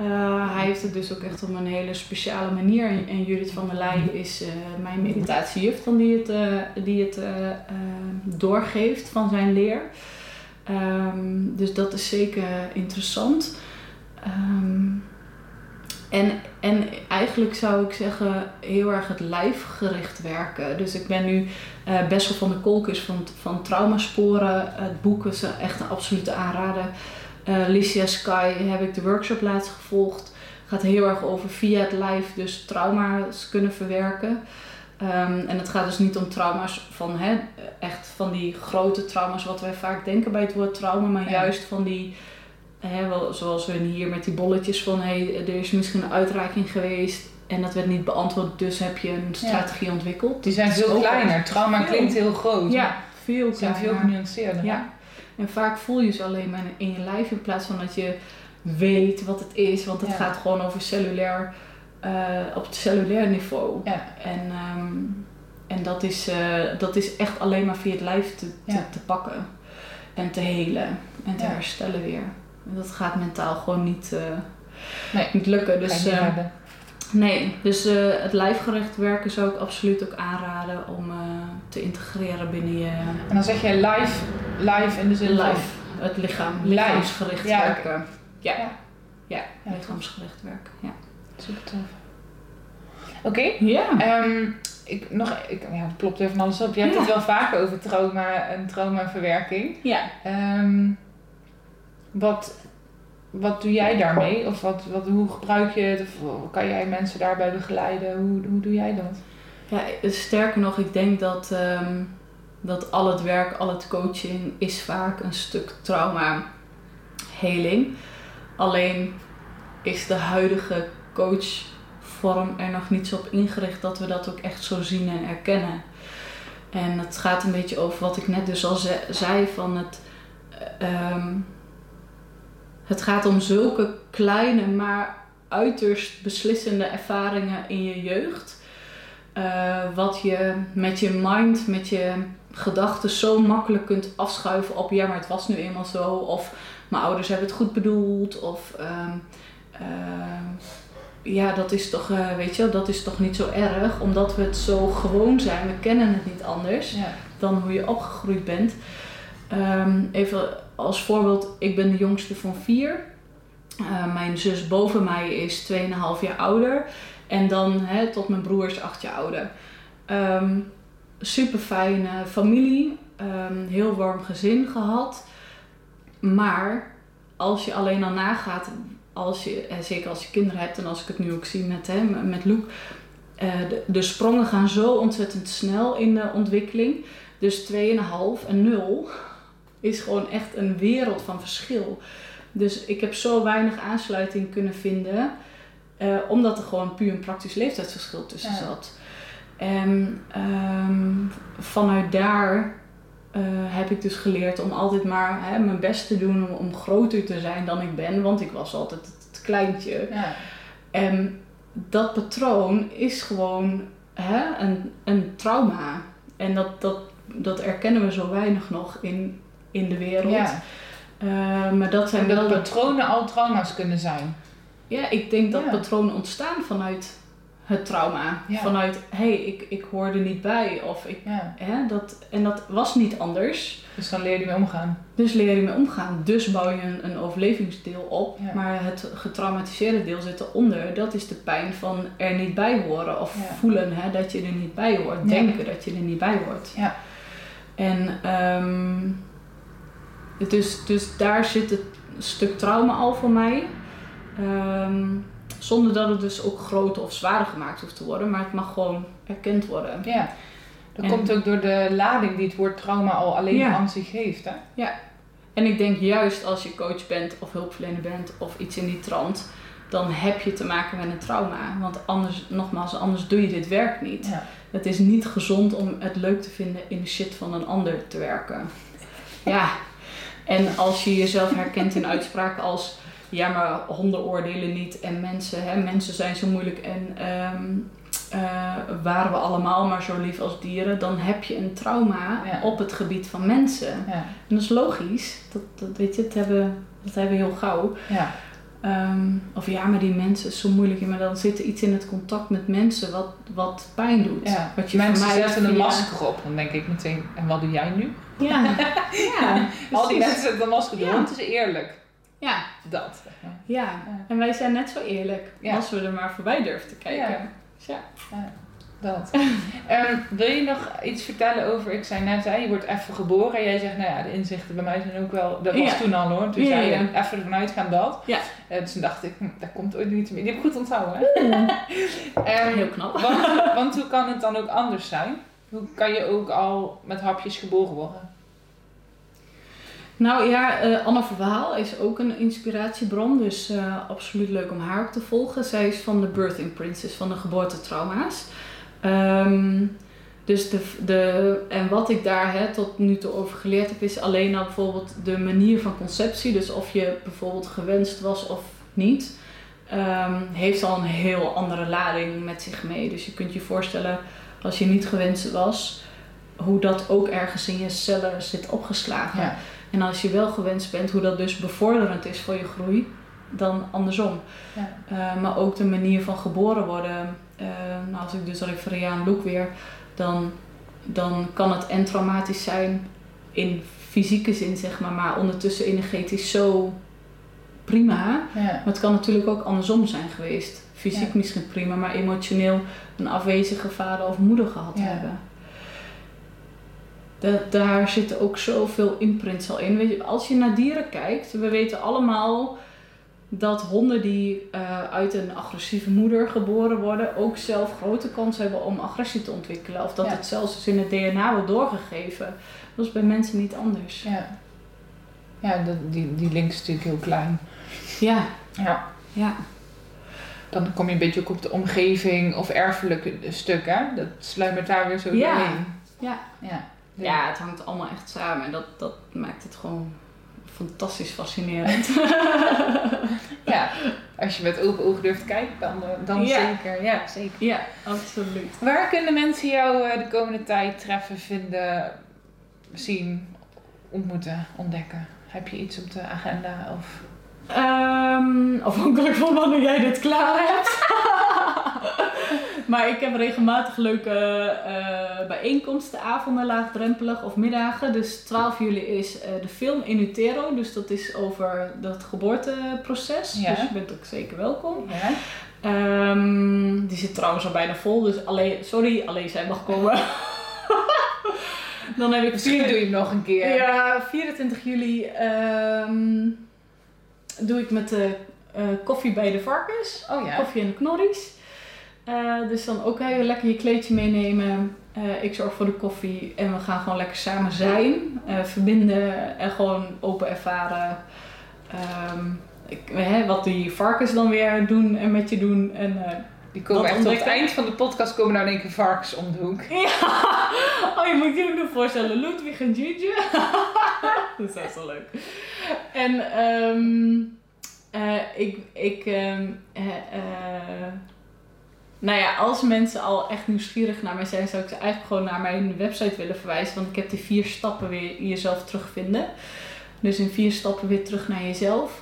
Eh, hij heeft het dus ook echt op een hele speciale manier. En, Judith van der Leyen is eh, mijn meditatiejuf dan die het, eh, die het doorgeeft van zijn leer. Ehm, dus dat is zeker interessant. Ehm, en, en eigenlijk zou ik zeggen heel erg het lijfgericht werken. Dus ik ben nu eh Bessel van de Kolk is van, van Traumasporen. Het boek is echt een absolute aanrader. Eh Licia Sky heb ik de workshop laatst gevolgd. Gaat heel erg over via het lijf dus trauma's kunnen verwerken. Ehm, en het gaat dus niet om trauma's van hè, echt van die grote trauma's wat wij vaak denken bij het woord trauma, maar Ja. juist van die, hè, wel, zoals we hier met die bolletjes van hey, er is misschien een uitreiking geweest en dat werd niet beantwoord, dus heb je een strategie ontwikkeld. Die zijn veel kleiner. Trauma veel. klinkt heel groot. Ja, veel Ze zijn veel kleiner. genuanceerder. Ja. En vaak voel je ze alleen maar in je lijf in plaats van dat je weet wat het is. Want het Ja. gaat gewoon over cellulair, eh, op het cellulair niveau. Ja. En, ehm, en dat, is, eh, dat is echt alleen maar via het lijf te, te, Ja. te pakken. En te helen. En te herstellen weer. En dat gaat mentaal gewoon niet, Nee. niet lukken. Dus, nee, dus eh, het lijfgericht werken zou ik absoluut ook aanraden om eh, te integreren binnen je En dan zeg je live, live in de zin van... Life, het lichaam, lichaamsgericht Ja, werken. Ja, Ja. ja, Ja, lichaamsgericht werken. Ja. Super tof. Oké. Ja. Ehm, ik, nog, ik, ja, het klopt weer van alles op. Je hebt Ja. het wel vaker over trauma en traumaverwerking. ja. Ehm, wat, wat doe jij daarmee? Of wat, wat, hoe gebruik je het? Of kan jij mensen daarbij begeleiden? Hoe, hoe doe jij dat? ja, sterker nog, ik denk dat, ehm, dat al het werk, al het coaching is vaak een stuk trauma heling. Alleen is de huidige coachvorm er nog niet zo op ingericht dat we dat ook echt zo zien en erkennen. En het gaat een beetje over wat ik net dus al ze- zei van het. eh, ehm, het gaat om zulke kleine, maar uiterst beslissende ervaringen in je jeugd. Eh, wat je met je mind, met je gedachten zo makkelijk kunt afschuiven op ja, maar het was nu eenmaal zo. Of mijn ouders hebben het goed bedoeld. Of ehm, ehm, ja, dat is toch, eh, weet je, dat is toch niet zo erg. Omdat we het zo gewoon zijn. We kennen het niet anders Ja. dan hoe je opgegroeid bent. Ehm, even als voorbeeld, ik ben de jongste van vier. Eh, mijn zus boven mij is 2,5 jaar ouder. En dan hè, tot mijn broer is 8 jaar ouder. super fijne familie. ehm, heel warm gezin gehad. Maar als je alleen al nagaat, als je, en zeker als je kinderen hebt en als ik het nu ook zie met, hè, met Loek. eh, de, de sprongen gaan zo ontzettend snel in de ontwikkeling. Dus 2,5 en 0 is gewoon echt een wereld van verschil. Dus ik heb zo weinig aansluiting kunnen vinden, eh, omdat er gewoon puur een praktisch leeftijdsverschil tussen Ja. zat. En ehm, vanuit daar eh, heb ik dus geleerd om altijd maar hè, mijn best te doen om, om groter te zijn dan ik ben, want ik was altijd het, het kleintje. Ja. En dat patroon is gewoon hè, een, een trauma. En dat, dat, dat erkennen we zo weinig nog in, in de wereld. ja. Eh, maar dat zijn En wel dat de patronen al trauma's kunnen zijn. Ja, ik denk dat Ja. patronen ontstaan vanuit het trauma. Ja. Vanuit, hé, hey, ik, ik hoor er niet bij. Of ik, Ja. hè, dat, en dat was niet anders. Dus dan leer je mee omgaan. Dus leer je mee omgaan. Dus bouw je een, een overlevingsdeel op. Ja. Maar het getraumatiseerde deel zit eronder. Dat is de pijn van er niet bij horen. Of voelen hè, dat je er niet bij hoort. Denken dat je er niet bij hoort. Ja. En ehm, dus, dus daar zit het stuk trauma al voor mij. Ehm, zonder dat het dus ook groter of zwaarder gemaakt hoeft te worden. Maar het mag gewoon erkend worden. Ja. Dat En- komt ook door de lading die het woord trauma al alleen Ja. aan zich heeft. Hè? En ik denk juist als je coach bent of hulpverlener bent of iets in die trant, dan heb je te maken met een trauma. Want anders, nogmaals, anders doe je dit werk niet. Ja. Het is niet gezond om het leuk te vinden in de shit van een ander te werken. Ja, en als je jezelf herkent in uitspraken als ja, maar honden oordelen niet en mensen, hè, mensen zijn zo moeilijk en ehm, eh, waren we allemaal maar zo lief als dieren, dan heb je een trauma Ja. op het gebied van mensen. Ja. En dat is logisch. Dat, dat, weet je, dat hebben, dat hebben we heel gauw. Ja. Ehm, of ja, maar die mensen is zo moeilijk. Maar dan zit er iets in het contact met mensen wat, wat pijn doet. Ja. Wat je Mensen zetten een masker op. Dan denk ik meteen, en wat doe jij nu? (laughs) Ja, ja, Al die mensen een masker op, Ja. want het is eerlijk. Ja, Dat. ja. En wij zijn net zo eerlijk als we er maar voorbij durven te kijken. Ja. Dus ja. Dat. (laughs) Ehm, wil je nog iets vertellen over, ik zei net, hè, je wordt even geboren en jij zegt, nou ja, de inzichten bij mij zijn ook wel, dat was Ja. toen al hoor, toen Ja, zei je, ja. even ervan uitgaan dat. Ja. Eh, dus toen dacht ik, hm, dat komt ooit niet meer. Die heb ik goed onthouden hè. (laughs) Ehm, Heel knap. want, want hoe kan het dan ook anders zijn? Hoe kan je ook al met hapjes geboren worden? Nou ja, eh Anne Verwaal is ook een inspiratiebron. Dus eh, absoluut leuk om haar ook te volgen. Zij is van de Birthing Princess, van de geboortetrauma's. Ehm, dus de, de, en wat ik daar hè, tot nu toe over geleerd heb, is alleen al bijvoorbeeld de manier van conceptie. Dus of je bijvoorbeeld gewenst was of niet, ehm, heeft al een heel andere lading met zich mee. Dus je kunt je voorstellen, als je niet gewenst was, hoe dat ook ergens in je cellen zit opgeslagen. Ja. En als je wel gewenst bent, hoe dat dus bevorderend is voor je groei, dan andersom. Ja. Eh, maar ook de manier van geboren worden. Eh, nou, als ik dus refereer aan Loek weer, dan, dan kan het en traumatisch zijn in fysieke zin, zeg maar, maar ondertussen energetisch zo prima. Ja. Maar het kan natuurlijk ook andersom zijn geweest. Fysiek Ja. misschien prima, maar emotioneel een afwezige vader of moeder gehad Ja. hebben. Dat, daar zitten ook zoveel imprints al in. Weet je, als je naar dieren kijkt, we weten allemaal dat honden die eh, uit een agressieve moeder geboren worden, ook zelf grote kans hebben om agressie te ontwikkelen. Of dat Ja. het zelfs dus in het DNA wordt doorgegeven. Dat is bij mensen niet anders. Ja, ja dat, die, die link is natuurlijk heel klein. Ja, Ja. ja. Dan kom je een beetje ook op de omgeving of erfelijke stuk, hè? Dat sluimert daar weer zo Ja. doorheen. Ja. Ja. Ja, het hangt allemaal echt samen. En dat, dat maakt het gewoon fantastisch fascinerend. (laughs) ja. Als je met open ogen durft te kijken, dan, eh, dan Ja. zeker. Ja, zeker. ja, absoluut. Waar kunnen mensen jou eh, de komende tijd treffen, vinden? zien, ontmoeten, ontdekken? Heb je iets op de agenda? Of... Um, afhankelijk van wanneer jij dit klaar hebt. (laughs) maar ik heb regelmatig leuke uh, bijeenkomsten, avonden, laagdrempelig of middagen. Dus 12 juli is uh, de film In Utero. Dus dat is over dat geboorteproces. Ja. Dus je bent ook zeker welkom. Ja. Um, die zit trouwens al bijna vol. Dus alleen, sorry, alleen zij mag komen. (laughs) Dan heb ik Misschien doe je hem nog een keer. Ja, 24 juli. Um, doe ik met de uh, koffie bij de varkens. Oh ja. Koffie en de knorries. Uh, dus dan ook heel lekker je kleedje meenemen. Uh, ik zorg voor de koffie en we gaan gewoon lekker samen zijn. verbinden en gewoon open ervaren. Um, ik, hè, wat die varkens dan weer doen en met je doen. En, die komen echt tot het eind van de podcast komen nou in één keer varkens om de hoek. Ja. (laughs) Oh, je moet je ook nog voorstellen. Ludwig en Gigi. (laughs) dat is echt zo leuk. En um, uh, ik... ik um, uh, uh, nou ja, als mensen al echt nieuwsgierig naar mij zijn, zou ik ze eigenlijk gewoon naar mijn website willen verwijzen. Want ik heb die vier stappen weer jezelf terugvinden. Dus in vier stappen weer terug naar jezelf.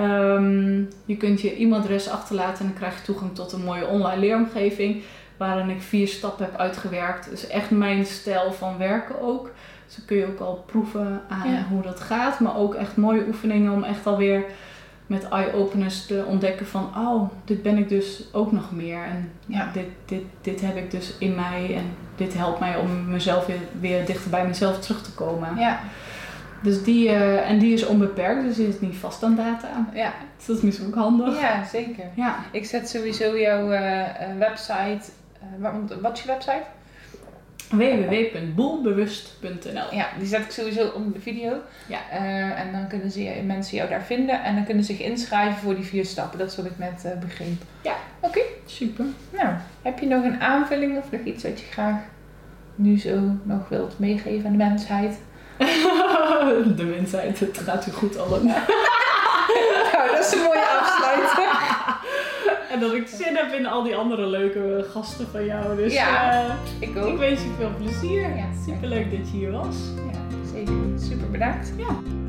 Um, je kunt je e-mailadres achterlaten en dan krijg je toegang tot een mooie online leeromgeving. Waarin ik vier stappen heb uitgewerkt. Dus echt mijn stijl van werken ook. Dus dan kun je ook al proeven aan hoe dat gaat. Maar ook echt mooie oefeningen om echt alweer met eye-openers te ontdekken van... Oh, dit ben ik dus ook nog meer. En ja. dit, dit, dit heb ik dus in mij. En dit helpt mij om mezelf weer, weer dichter bij mezelf terug te komen. Ja. Dus die, uh, en die is onbeperkt, dus die is niet vast aan data. Ja. Dus dat is misschien ook handig. Ja, zeker. Ja. Ik zet sowieso jouw uh, website. Uh, wat is je website? www.boelbewust.nl Ja, die zet ik sowieso onder de video. Ja. En dan kunnen ze, mensen jou daar vinden en dan kunnen ze zich inschrijven voor die vier stappen. Dat is wat ik net begreep. Ja. Oké. Okay. Super. Nou, heb je nog een aanvulling of nog iets wat je graag nu zo nog wilt meegeven aan de mensheid? (laughs) de mensheid, het gaat u goed allemaal. (laughs) nou, dat is een mooie afsluiting. (laughs) en dat ik zin heb in al die andere leuke gasten van jou. Dus ja, uh, ik ook. Ik wens je veel plezier. Ja, Superleuk dat je hier was. Ja, zeker. Super bedankt. Ja.